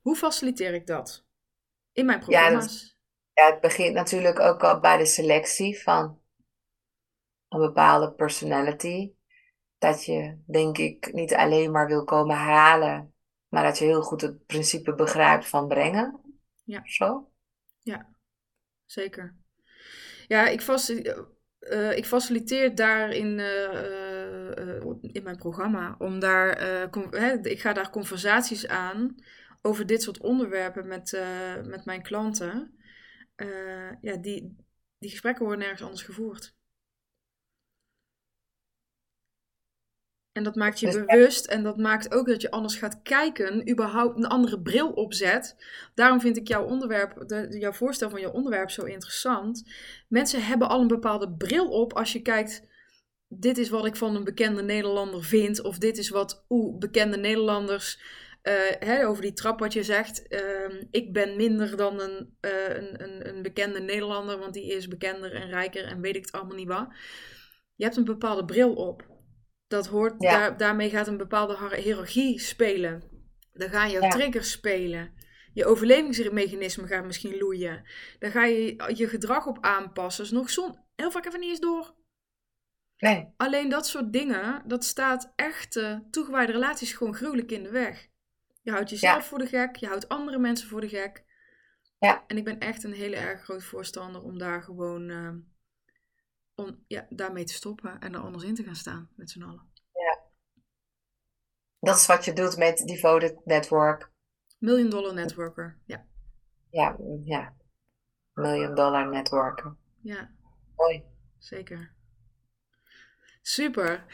S1: Hoe faciliteer ik dat? In mijn programma's.
S2: Ja, ja, het begint natuurlijk ook al bij de selectie van een bepaalde personality. Dat je, denk ik, niet alleen maar wil komen halen, maar dat je heel goed het principe begrijpt van brengen.
S1: Ja.
S2: Zo?
S1: Ja, zeker. Ja, ik, uh, ik faciliteer daarin uh, in mijn programma. Om daar, ik ga daar conversaties aan over dit soort onderwerpen met, met mijn klanten. ja, die, die gesprekken worden nergens anders gevoerd. En dat maakt je dus bewust en dat maakt ook dat je anders gaat kijken, überhaupt een andere bril opzet. Daarom vind ik jouw onderwerp, de, jouw voorstel van jouw onderwerp zo interessant. Mensen hebben al een bepaalde bril op als je kijkt, dit is wat ik van een bekende Nederlander vind, of dit is wat oeh, bekende Nederlanders, uh, hè, over die trap wat je zegt, uh, ik ben minder dan een, uh, een, een, een bekende Nederlander, want die is bekender en rijker en weet ik het allemaal niet wat. Je hebt een bepaalde bril op. Dat hoort, daar, daarmee gaat een bepaalde hiërarchie spelen. Dan gaan jouw triggers spelen. Je overlevingsmechanisme gaat misschien loeien. Dan ga je je gedrag op aanpassen. Dus nog zo'n heel vaak even niet eens door.
S2: Nee.
S1: Alleen dat soort dingen, dat staat echte toegewijde relaties gewoon gruwelijk in de weg. Je houdt jezelf voor de gek, je houdt andere mensen voor de gek.
S2: Ja.
S1: En ik ben echt een hele erg groot voorstander om daar gewoon uh, om ja, daarmee te stoppen en er anders in te gaan staan met z'n allen.
S2: Ja. Dat is wat je doet met Devoted Network.
S1: Million Dollar Networker, ja.
S2: Ja, ja. Million Dollar Networker.
S1: Ja.
S2: Mooi.
S1: Zeker. Super.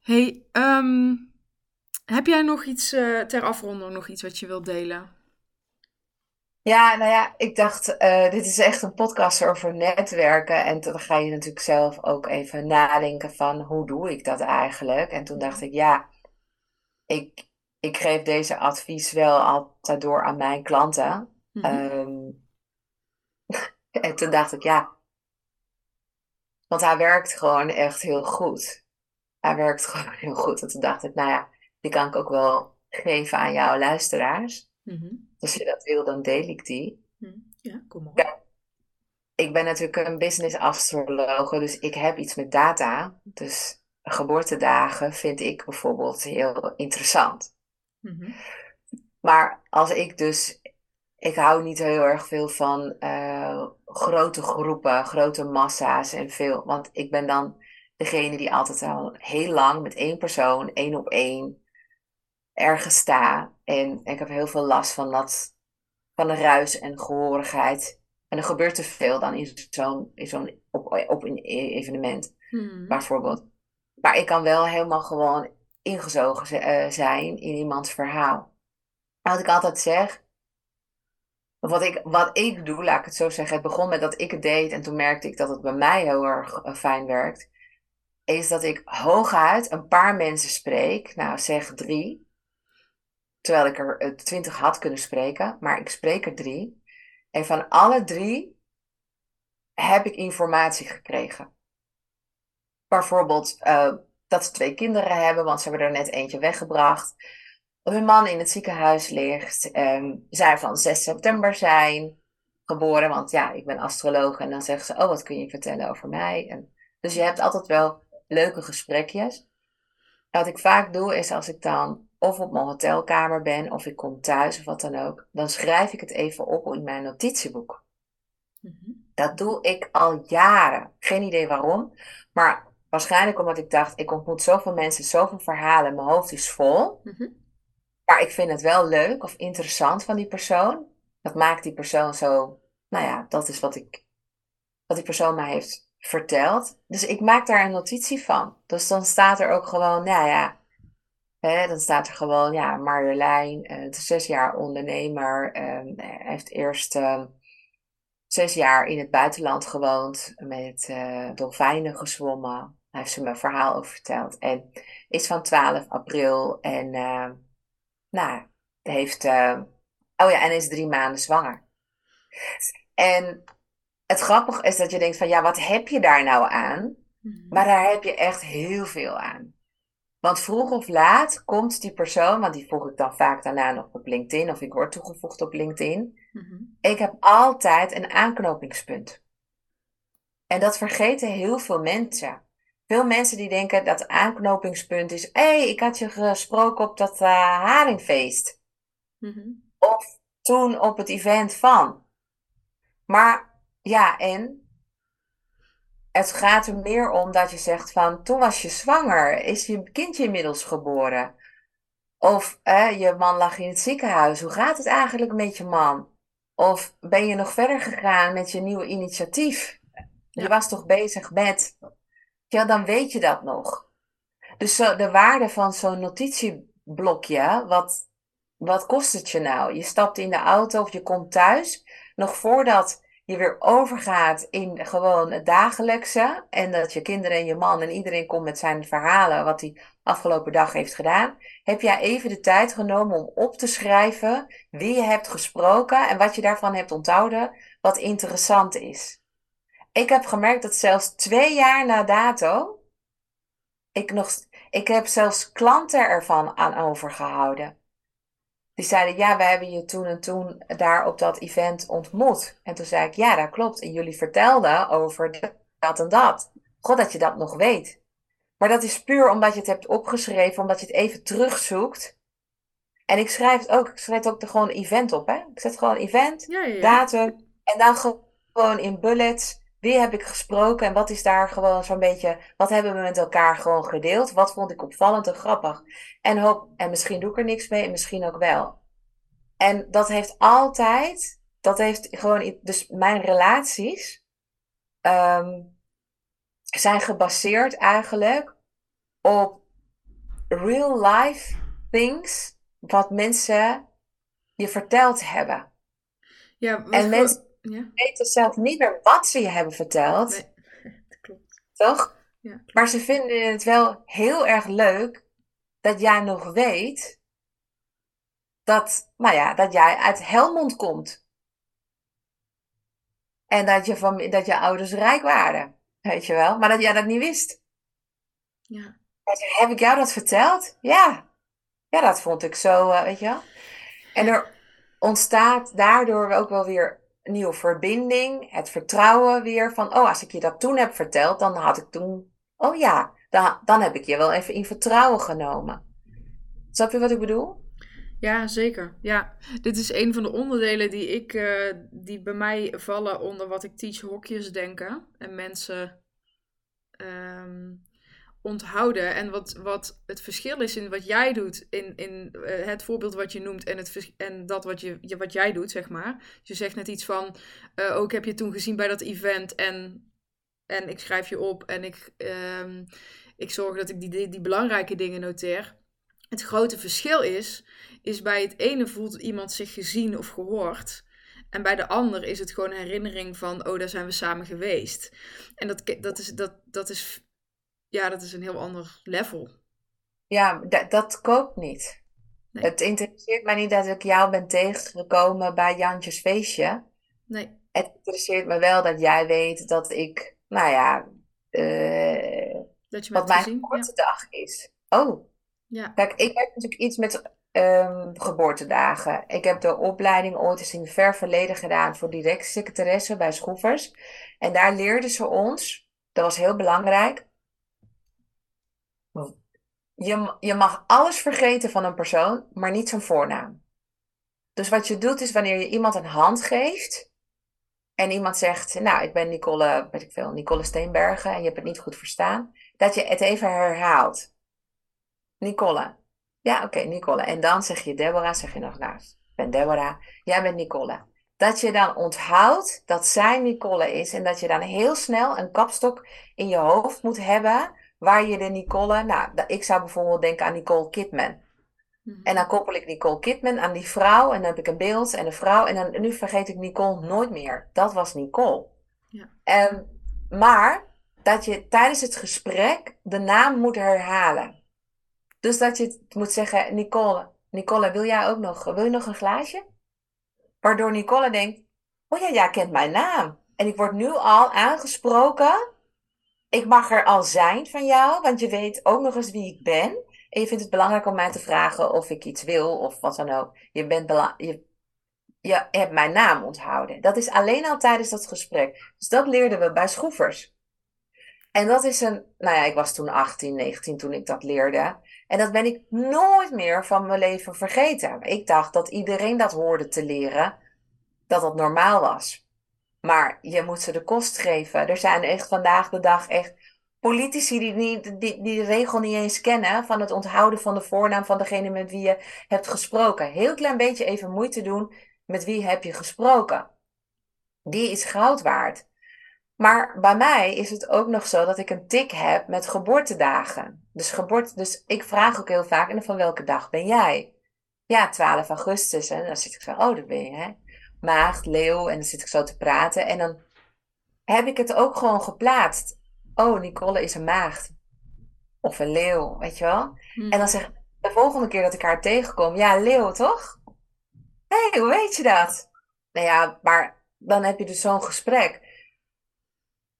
S1: Hey, um, heb jij nog iets uh, ter afronding, nog iets wat je wilt delen?
S2: Ja, nou ja, ik dacht, uh, dit is echt een podcast over netwerken. En dan ga je natuurlijk zelf ook even nadenken van, hoe doe ik dat eigenlijk? En toen dacht ik, ja, ik, ik geef deze advies wel altijd door aan mijn klanten. Mm -hmm. en toen dacht ik, ja, want hij werkt gewoon echt heel goed. Hij werkt gewoon heel goed. En toen dacht ik, nou ja, die kan ik ook wel geven aan jouw luisteraars.
S1: Mm
S2: als je dat wil, dan deel ik die.
S1: Hm, ja, kom.
S2: Ja. Ik ben natuurlijk een business astrologe, dus ik heb iets met data. Dus geboortedagen vind ik bijvoorbeeld heel interessant.
S1: Mhm.
S2: Maar als ik dus, ik hou niet heel erg veel van uh, grote groepen, grote massa's en veel. Want ik ben dan degene die altijd al heel lang met één persoon, één op één, ergens sta. En ik heb heel veel last van dat, van de ruis en gehoorigheid. En er gebeurt te veel dan in zo'n, in zo'n op, op een evenement,
S1: hmm.
S2: bijvoorbeeld. Maar ik kan wel helemaal gewoon ingezogen uh, zijn in iemands verhaal. wat ik altijd zeg, wat ik, wat ik doe, laat ik het zo zeggen, het begon met dat ik het deed en toen merkte ik dat het bij mij heel erg uh, fijn werkt, is dat ik hooguit een paar mensen spreek, nou zeg drie, Terwijl ik er eh, twintig had kunnen spreken, maar ik spreek er drie. En van alle drie heb ik informatie gekregen. Bijvoorbeeld uh, dat ze twee kinderen hebben, want ze hebben er net eentje weggebracht. Dat hun man in het ziekenhuis ligt. Um, zij van 6 september zijn geboren, want ja, ik ben astroloog. En dan zeggen ze, oh, wat kun je vertellen over mij? En, dus je hebt altijd wel leuke gesprekjes. wat ik vaak doe, is als ik dan of op mijn hotelkamer ben, of ik kom thuis of wat dan ook, dan schrijf ik het even op in mijn notitieboek.
S1: Mhm.
S2: Dat doe ik al jaren. Geen idee waarom, maar waarschijnlijk omdat ik dacht, ik ontmoet zoveel mensen, zoveel verhalen, mijn hoofd is vol.
S1: Mhm.
S2: Maar ik vind het wel leuk of interessant van die persoon. Dat maakt die persoon zo, nou ja, dat is wat ik, wat die persoon mij heeft verteld. Dus ik maak daar een notitie van. Dus dan staat er ook gewoon, nou ja, dan staat er gewoon, ja, Marjolein, uh, zes jaar ondernemer, uh, heeft eerst uh, zes jaar in het buitenland gewoond, met uh, dolfijnen gezwommen. Daar heeft ze me een verhaal over verteld. En is van 12 april en, nou, heeft, oh ja, en is drie maanden zwanger. En het grappige is dat je denkt van ja, wat heb je daar nou aan? Mhm. Maar daar heb je echt heel veel aan. Want vroeg of laat komt die persoon, want die volg ik dan vaak daarna nog op LinkedIn of ik word toegevoegd op LinkedIn. Mhm. Ik heb altijd een aanknopingspunt. En dat vergeten heel veel mensen. Veel mensen die denken dat aanknopingspunt is, hé, hey, ik had je gesproken op dat uh, haringfeest. Mhm. Of toen op het event van. Maar ja, en het gaat er meer om dat je zegt van toen was je zwanger, is je kindje inmiddels geboren. Of je man lag in het ziekenhuis, hoe gaat het eigenlijk met je man? Of ben je nog verder gegaan met je nieuwe initiatief? Je was toch bezig met, ja, dan weet je dat nog. Dus zo, de waarde van zo'n notitieblokje, wat, wat kost het je nou? Je stapt in de auto of je komt thuis, nog voordat je weer overgaat in gewoon het dagelijkse. En dat je kinderen en je man en iedereen komt met zijn verhalen wat hij afgelopen dag heeft gedaan. Heb jij even de tijd genomen om op te schrijven wie je hebt gesproken en wat je daarvan hebt onthouden, wat interessant is. Ik heb gemerkt dat zelfs twee jaar na dato, ik, nog, ik heb zelfs klanten ervan aan overgehouden. Die zeiden, ja, we hebben je toen en toen daar op dat event ontmoet. En toen zei ik, ja, dat klopt. En jullie vertelden over dat en dat. God, dat je dat nog weet. Maar dat is puur omdat je het hebt opgeschreven, omdat je het even terugzoekt. En ik schrijf het ook, ik schrijf ook er gewoon event op, hè. Ik zet gewoon event, ja, ja, datum, en dan gewoon in bullets, wie heb ik gesproken en wat is daar gewoon zo'n beetje, wat hebben we met elkaar gewoon gedeeld? Wat vond ik opvallend en grappig? En, hoop, en misschien doe ik er niks mee en misschien ook wel. En dat heeft altijd, dat heeft gewoon, dus mijn relaties um, zijn gebaseerd eigenlijk op real life things wat mensen je verteld hebben. Ja, en mensen ja. weten zelf niet meer wat ze je hebben verteld. Nee, dat klopt. Toch? Ja. Maar ze vinden het wel heel erg leuk dat jij nog weet dat, nou ja, dat jij uit Helmond komt. En dat je, van, dat je ouders rijk waren. Weet je wel? Maar dat jij dat niet wist. Ja. Heb ik jou dat verteld? Ja. Ja, dat vond ik zo, uh, weet je wel. En er ontstaat daardoor ook wel weer nieuwe verbinding. Het vertrouwen weer van, oh, als ik je dat toen heb verteld, dan had ik toen, oh ja, dan, dan heb ik je wel even in vertrouwen genomen. Snap je wat ik bedoel?
S1: Ja, zeker. Ja, dit is een van de onderdelen die, ik, uh, die bij mij vallen onder wat ik teach hokjes denken. En mensen um, onthouden. En wat, wat het verschil is in wat jij doet, in, in uh, het voorbeeld wat je noemt en, het, en dat wat, je, wat jij doet, zeg maar. Je zegt net iets van, uh, ook heb je toen gezien bij dat event en, en ik schrijf je op en ik, um, ik zorg dat ik die, die, die belangrijke dingen noteer. Het grote verschil is, is bij het ene voelt iemand zich gezien of gehoord. En bij de ander is het gewoon een herinnering van, oh, daar zijn we samen geweest. En dat, dat, is, dat, dat, is, ja, dat is een heel ander level.
S2: Ja, dat, dat koopt niet. Het interesseert mij niet dat ik jou ben tegengekomen bij Jantjes feestje. Nee. Het interesseert me wel dat jij weet dat ik, nou ja, uh, dat je wat mijn korte dag is. Oh, ja. Kijk, ik heb natuurlijk iets met um, geboortedagen. Ik heb de opleiding ooit eens in het ver verleden gedaan voor secretaresse bij Schroevers. En daar leerden ze ons, dat was heel belangrijk. Je, je mag alles vergeten van een persoon, maar niet zijn voornaam. Dus wat je doet is wanneer je iemand een hand geeft en iemand zegt, nou, ik ben Nicole, weet ik veel, Nicole Steenbergen en je hebt het niet goed verstaan, dat je het even herhaalt. Nicole, Ja, oké, Nicole. En dan zeg je Deborah, zeg je nog naast. Ik ben Deborah, jij bent Nicole. Dat je dan onthoudt dat zij Nicole is en dat je dan heel snel een kapstok in je hoofd moet hebben waar je de Nicole, nou, ik zou bijvoorbeeld denken aan Nicole Kidman. Mhm. En dan koppel ik Nicole Kidman aan die vrouw en dan heb ik een beeld en een vrouw en dan, nu vergeet ik Nicole nooit meer. Dat was Nicole. Ja. Um, maar dat je tijdens het gesprek de naam moet herhalen. Dus dat je moet zeggen, Nicole, Nicole, wil jij ook nog, wil je nog een glaasje? Waardoor Nicole denkt, oh ja, jij kent mijn naam. En ik word nu al aangesproken. Ik mag er al zijn van jou, want je weet ook nog eens wie ik ben. En je vindt het belangrijk om mij te vragen of ik iets wil of wat dan ook. Je, bent je, je hebt mijn naam onthouden. Dat is alleen al tijdens dat gesprek. Dus dat leerden we bij schroefers. En dat is een, nou ja, ik was toen 18, 19 toen ik dat leerde. En dat ben ik nooit meer van mijn leven vergeten. Ik dacht dat iedereen dat hoorde te leren, dat dat normaal was. Maar je moet ze de kost geven. Er zijn echt vandaag de dag echt politici die, niet, die, die de regel niet eens kennen van het onthouden van de voornaam van degene met wie je hebt gesproken. Heel klein beetje even moeite doen met wie heb je gesproken. Die is goud waard. Maar bij mij is het ook nog zo dat ik een tik heb met geboortedagen. Dus, geboorte, dus ik vraag ook heel vaak, en van welke dag ben jij? Ja, 12 augustus. En dan zit ik zo, oh, dat ben je, hè? Maagd, leeuw, en dan zit ik zo te praten. En dan heb ik het ook gewoon geplaatst. Oh, Nicole is een maagd. Of een leeuw, weet je wel? En dan hmm. zeg de volgende keer dat ik haar tegenkom, ja, leeuw, toch? Hé, hey, hoe weet je dat? Nou ja, maar dan heb je dus zo'n gesprek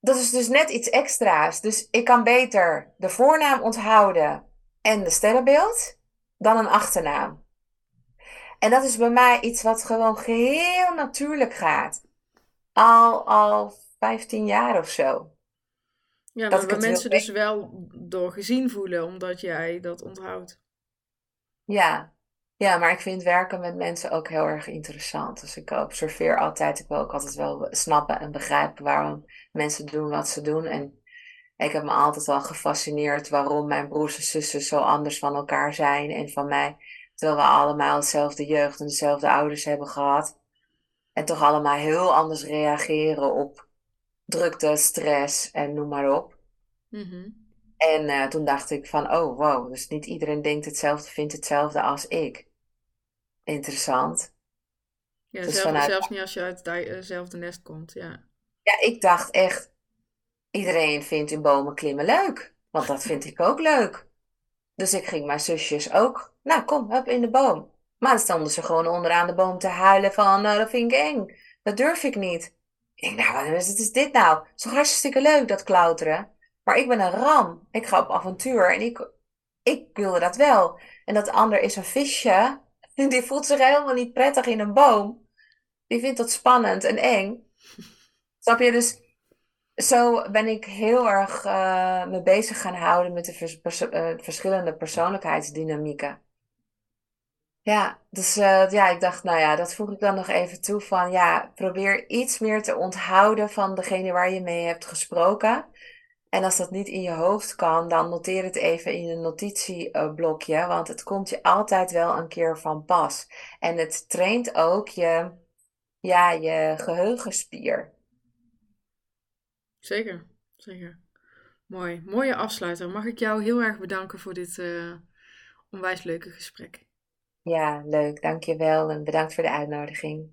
S2: dat is dus net iets extra's. Dus ik kan beter de voornaam onthouden en de sterrenbeeld dan een achternaam. En dat is bij mij iets wat gewoon geheel natuurlijk gaat. Al, al 15 jaar of zo.
S1: Ja, dat maar mensen dus wel door gezien voelen, omdat jij dat onthoudt.
S2: Ja, ja, maar ik vind werken met mensen ook heel erg interessant. Dus ik observeer altijd, ik wil ook altijd wel snappen en begrijpen waarom mensen doen wat ze doen. En ik heb me altijd wel gefascineerd waarom mijn broers en zussen zo anders van elkaar zijn en van mij. Terwijl we allemaal dezelfde jeugd en dezelfde ouders hebben gehad. En toch allemaal heel anders reageren op drukte, stress en noem maar op. Mhm. En uh, toen dacht ik van, oh wow, dus niet iedereen denkt hetzelfde, vindt hetzelfde als ik interessant.
S1: Ja, dus zelf, zelfs niet als je uit hetzelfde eh, nest komt, ja.
S2: Ja, ik dacht echt, iedereen vindt in bomen klimmen leuk. Want dat vind ik ook leuk. Dus ik ging mijn zusjes ook, nou kom, hup in de boom. Maar dan stonden ze gewoon onderaan de boom te huilen van, nou dat vind ik eng. Dat durf ik niet. Ik denk, nou wat is dit nou? Het is toch hartstikke leuk, dat klauteren. Maar ik ben een ram. Ik ga op avontuur en ik, ik wilde dat wel. En dat ander is een visje. Die voelt zich helemaal niet prettig in een boom. Die vindt dat spannend en eng. Snap je? Dus zo ben ik heel erg uh, me bezig gaan houden met de eh, verschillende persoonlijkheidsdynamieken. Ja, dus uh, ja, ik dacht, nou ja, dat voeg ik dan nog even toe van, ja, probeer iets meer te onthouden van degene waar je mee hebt gesproken. En als dat niet in je hoofd kan, dan noteer het even in een notitieblokje, want het komt je altijd wel een keer van pas. En het traint ook je, ja, je geheugenspier.
S1: Zeker, zeker. Mooi. Mooie afsluiter. Mag ik jou heel erg bedanken voor dit uh, onwijs leuke gesprek.
S2: Ja, leuk. Dankjewel en bedankt voor de uitnodiging.